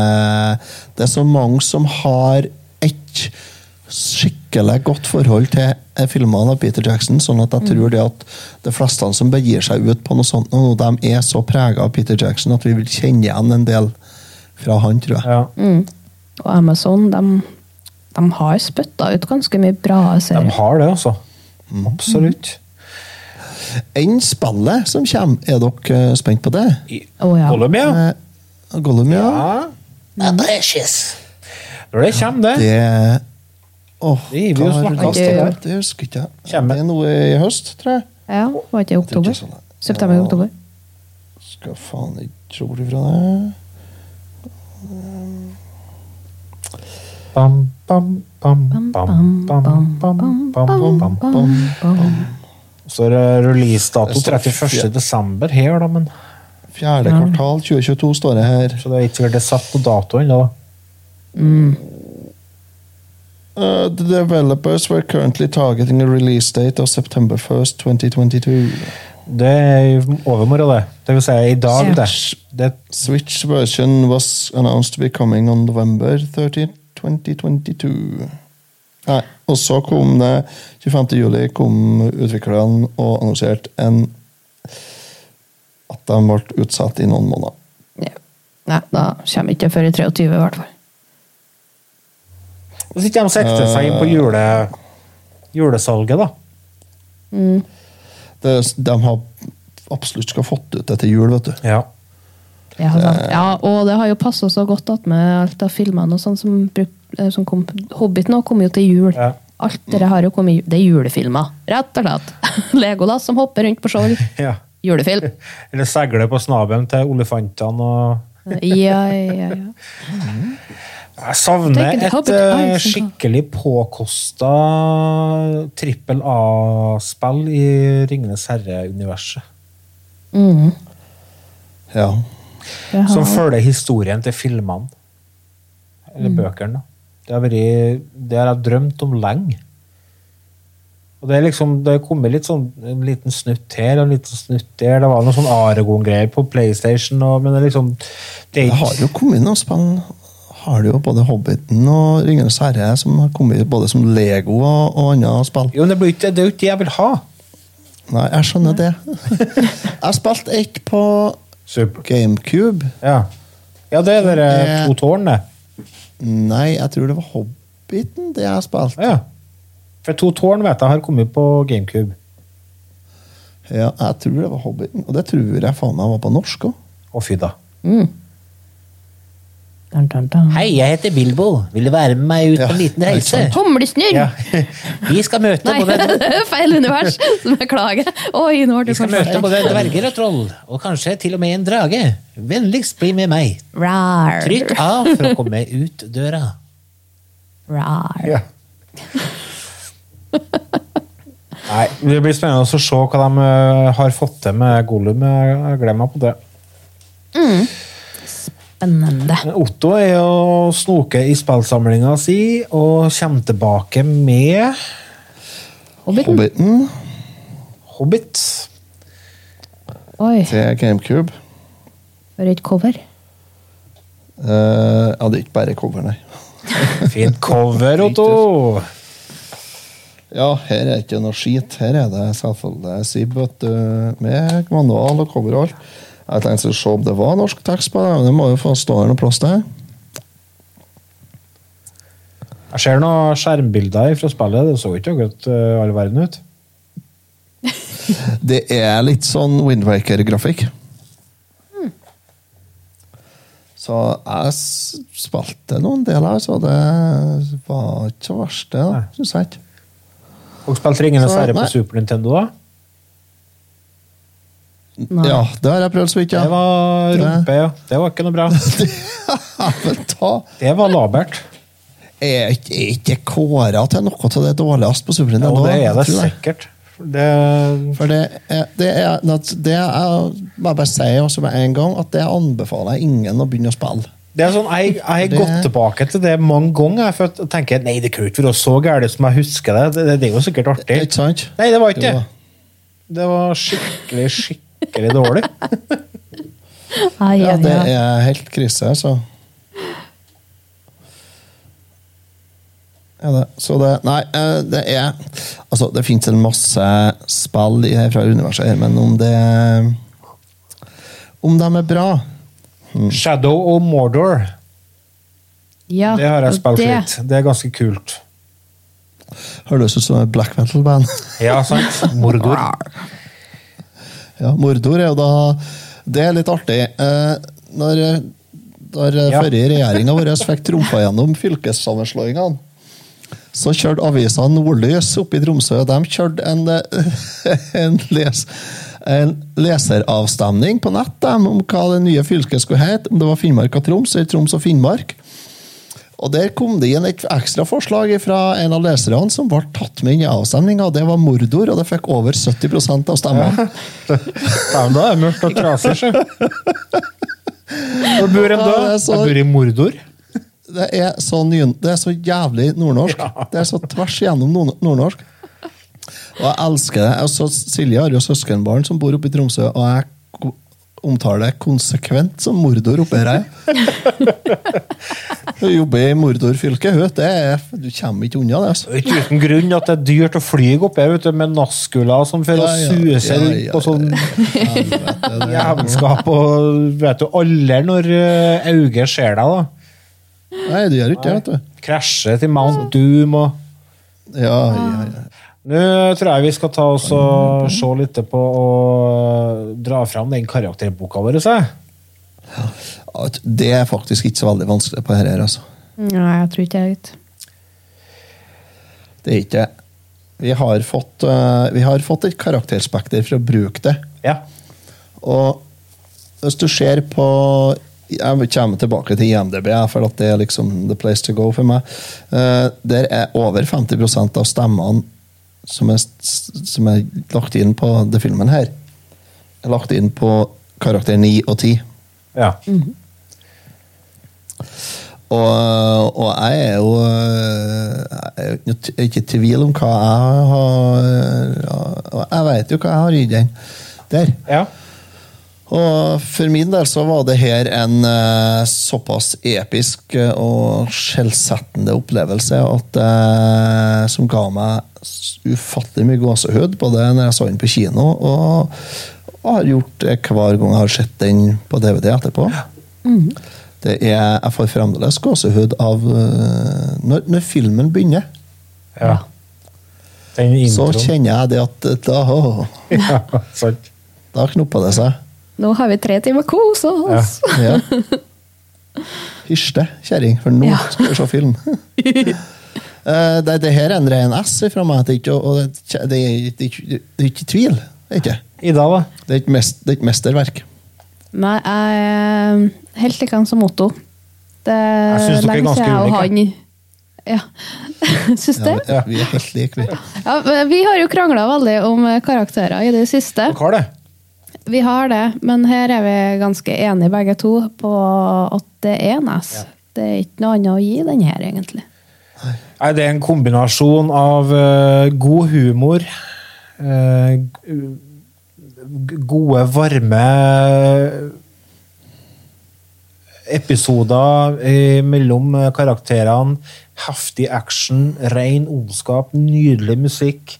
Det er så mange som har et skikkelig godt forhold til eh, filmene av Peter Jackson, sånn at jeg tror det at de fleste som begir seg ut på noe sånt, nå, de er så prega av Peter Jackson at vi vil kjenne igjen en del fra han, tror jeg. Ja. Og Amazon, de, de har spytta ut ganske mye bra serier. De har det, altså. Absolutt. Enn spillet som kommer, er dere eh, spent på det? Oh, ja. Gollum, ja. Eh, Gollum, ja. ja. Når det kommer, det. Det Åh, Det gir vi jo hva snakket det- om. Det husker ikke jeg. Det er noe i høst, tror jeg. Ja, var ikke i Det er oktober? sånn. September-oktober. Skal faen ikke se bort ifra det. Bam, bam, bam, bam, bam, bam, bam, bam, bam. Så er det releasedato Det står 31. desember her, da, men Fjerde kvartal 2022 står det her. så det er ikke sikkert det er satt på dato ennå. da. Uh, the developers were currently targeting a release date of September 1st, 2022. Det er overmorgen, det. Det vil si i dag, det. det. Switch version was announced to be coming on November 30, 2022. Nei, og så kom det 25. juli kom utviklerne og annonserte en at de ble utsatt i noen måneder. Nei, da kommer ikke før i 23, i hvert fall. Hvis ikke de sikter seg inn på jule, julesalget, da. Mm. Det, de har absolutt skal fått ut det til jul, vet du. Ja. Ja, ja, og det har jo passa så godt at med alt av filmene og sånn som, eh, som kom Hobbiten kom jo til jul. Alt dere har jo kommet Det er julefilmer, rett og slett. Legolas som hopper rundt på skjold. ja. Julefilm. Eller seiler på snabelen til olefantene og Ja, ja, ja. Jeg savner et eh, skikkelig påkosta trippel A-spill i Ringenes herre-universet. Mm. Ja. Har- Som følger historien til filmene. Eller Mm. bøkene. da. Det har, vært, det har jeg drømt om lenge. Og det er liksom, det er kommet litt sånn, en liten snutt her og en liten snutt der. Det var noe sånn Aragon-greier på PlayStation, og, men det liksom det, er Det har jo kommet noen spill. Har du jo både Hobbiten og Ringenes herre som har kommet både som Lego og, og andre spill. Jo, men det, blir ikke, det er jo ikke det jeg vil ha. Nei, jeg skjønner det. jeg spilte ett på GameCube. Ja, ja det er Det- to tårn, det. Nei, jeg tror det var Hobbiten det jeg spilte. Ja. For to tårn vet jeg har kommet på GameCube. Ja, jeg tror det var Hobbiten. Og det tror jeg faen meg var på norsk òg. Å, fy da. Mm. Dun, dun, dun. Hei, jeg heter Bilbo. Vil du være med meg ut på en liten reise? Humlesnurr! Vi skal møte Nei, både feil univers! Beklager. Oi, nå har du Vi skal møte både dverger og troll, og kanskje til og med en drage. Vennligst bli med meg. Rar. Trykk av for å komme ut døra. Rar. Ja. Nei, Det blir spennende å se hva de eh, har fått til med Gollum. Jeg jeg gleder meg på det. Mm. Spennende. Otto er jo snoke i spillsamlinga si og kommer tilbake med Hobbiten. Hobbiten Hobbit. Oi, til GameCube. for et cover. Uh, ja, det er ikke bare cover, nei. Fint cover, Otto! Ja, her er ikke noe skit. Her er det selvfølgelig Sib med manual og cover og alt. Jeg tenkte å se om det var norsk tekst på det, men det må jo få stå her noe plass til. Jeg ser noen skjermbilder fra spillet. Det så ikke akkurat uh, all verden ut. Det er litt sånn Windwaker-grafikk. Så jeg spilte noen deler, så det var ikke så verst, det, syns jeg ikke. Og spilte Ringenes Så, herre på. Super Nintendo, da? Ja, det har jeg prøvd så vidt, ja. Det var rumpe, ja. Det var ikke noe bra. Det var labert. Er ikke, ikke kåra til noe av det dårligste på Super Nintendo? det er det sikkert. Det, For det er, det er, det er bare, bare si også med en gang, at det anbefaler jeg ingen å begynne å spille. det er sånn, Jeg, har Det- gått tilbake til det mange ganger for å tenke nei, det kunne ikke være så gærent som jeg husker det. Det, det er jo sikkert artig. Ikke sant? Nei, det var ikke det. Det var skikkelig, skikkelig dårlig. Ai, Ja, det er helt krise, altså. Ja, det. Så det Nei, eh, det er Altså, det fins en masse spill i- fra universet her, men om det Om de er bra Shadow og Mordor, Ja, det har jeg spilt det- litt. Det er ganske kult. Høres ut som et black metal-band. Ja, sant? Mordor. Ja, Mordor er jo da Det er litt artig. Eh, når når Ja. forrige regjeringa vår fikk trumfa gjennom fylkessammenslåingene, så kjørte avisa Nordlys oppe i Tromsø. De kjørte en, eh, en, les, en leseravstemning på nett dem, om hva det nye fylket skulle hete. Om det var Finnmark og Troms eller Troms og Finnmark. Og Der kom det inn et ekstra forslag fra en av leserne som ble tatt med inn i avstemninga. Det var Mordor, og det fikk over 70 av stemmene. Ja, da er det mørkt og trasig, sjø. Hvor bor en da? Ja, Jeg bor i Mordor. Det er så, ny, det er så jævlig nordnorsk. Det er så tvers igjennom nordnorsk. Og jeg elsker det. Altså, Silje har jo søskenbarn som bor oppe i Tromsø, og jeg omtaler det konsekvent som mordor oppe her. jeg. Hun jobber i mordorfylket. Er, du kommer ikke unna det. altså. Ikke uten grunn at det er dyrt å fly oppe vet du, med naskula som får Ja, ja, seg ja, ja, på sånn jævelskap. Og vet du, aldri når eh, Auge ser deg, da. Nei, du gjør ikke det, vet du. Krasje til Mount Doom og Ja, ja, ja. Nå tror jeg vi skal ta oss og se litt på å dra fram den karakterboka vår. Det er faktisk ikke så veldig vanskelig på dette. altså. Nei, jeg tror ikke det. Det er ikke det. Vi har fått, eh, vi har fått et karakterspekter for å bruke det. Ja. Og hvis du ser på Jeg kommer tilbake til IMDb, for at det er liksom the place to go for meg. Eh, der er over 50% av stemmene som er, som er lagt inn på det filmen her, er lagt inn på karakter 9 og 10. Ja. Og, og jeg er jo Jeg er ikke- i tvil om hva jeg har og Jeg vet jo hva jeg har i den der. Ja. Og for min del så var det her en uh, såpass episk og skjellsettende opplevelse at uh, som ga meg ufattelig mye gåsehud, det når jeg så den på kino, og, og har gjort det hver gang jeg har sett den på DVD etterpå. Det er, jeg får fremdeles gåsehud av eh, når, når filmen begynner. ja. Den Så kjenner jeg det at da, å, Ja, da knopper det seg. Nå har vi tre timer kos oss! Ja. Hysj det, kjerring, for nå Ja. skal vi se film. Eh, det, det her er en ren S fra meg. Det er ikke, og det, det, det, det ikke tvil. Det er ikke. Ida, da? Det er ikke, mest, det er ikke mesterverk. Nei, jeg er helt han som Otto. Det Jeg er synes lenge siden jeg og han Ja. Syns du? Ja, vi er helt like, vi. Ja, vi har jo krangla veldig om eh, karakterer i det siste. Hva er det? Vi har det, men her er vi ganske enige begge to på at det er Nes. Det er ikke noe annet å gi den her, egentlig. Nei, det er en kombinasjon av uh, god humor, uh, gode, varme episoder eh, mellom karakterene, heftig action, ren ondskap, nydelig musikk.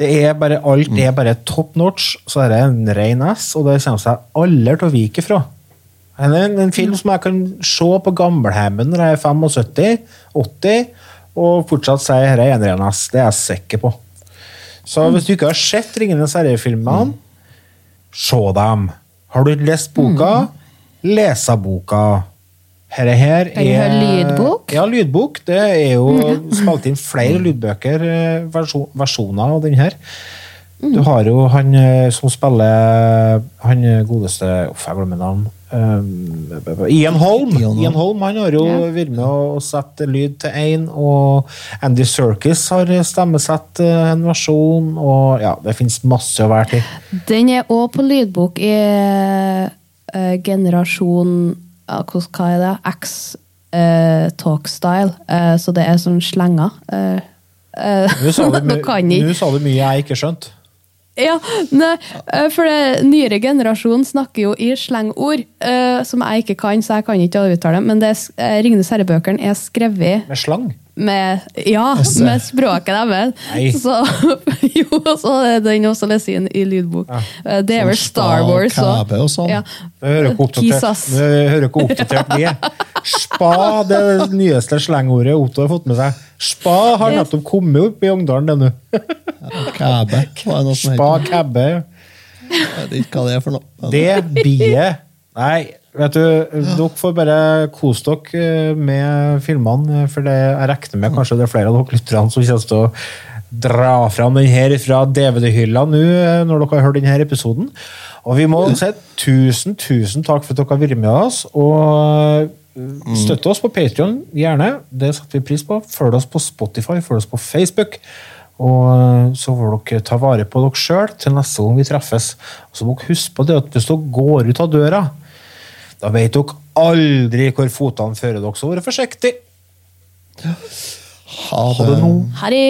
Det er bare, alt er bare top notch, så er det en ren S, og det kommer seg aldri til å vike fra. Det er en, en film som jeg kan se på gamleheimen når jeg er 75-80, og fortsatt sier her er en ren Det er jeg sikker på. Så hvis du ikke har sett Ringenes herre-filmene, se dem. Har du lest boka, lese boka. Dette her er høre lydbok? Ja, lydbok. Det er jo spilt inn flere lydbøker, eh, versjoner av den her. Du har jo han eh, som spiller Han godeste Uff, jeg glemmer navn. Um, Ian Holm. Ian Holm. Ian Holm han har jo vært med å sette lyd til én, og Andy Serkis har stemmesett eh, en versjon, og ja, det fins masse å være til. Den er òg på lydbok i uh, generasjon uh, hva er det? X uh, talk style. Eh, så det er sånn slenger. Uh, Nå sa, du, Nå kan jeg nå sa du mye jeg ikke skjønte. Ja, nei, eh, for det nyere generasjon snakker jo i slengord, uh, som jeg ikke kan, så jeg kan ikke uttale dem, men det uh, Ringenes herre-bøkene er skrevet Med slang? Med, ja, med språket deres. Så, jo, så er den også lest inn i lydbok. Ja. Det er vel Sånn Star Wars òg. og sånn. Ja. Jeg hører ikke oppdatert, hører ikke oppdatert vi. Spa, det er det nyeste slengordet Otto har fått med seg. Spa har nettopp kommet opp i Ungdalen, det nå. Kæbe. Det Spa kæbe. Jeg vet ikke hva det er for noe. Det biet Nei, vet du, dere får bare kose dere eh, med filmene, for det, jeg regner med kanskje det er flere av dere lytterne som kommer til å dra fram den her fra DVD-hylla nå eh, når dere har hørt denne episoden. Og vi må si tusen, tusen takk for at dere har vært med oss. Og støtte oss på Patreon gjerne. Det setter vi pris på. Følg oss på Spotify, følg oss på Facebook. Og eh, så får dere ta vare på dere sjøl til neste gang vi treffes. Og så må dere huske på det at hvis dere går ut av døra da veit dere aldri hvor fotene fører dere, så vær forsiktig. Ha det nå. Ha det.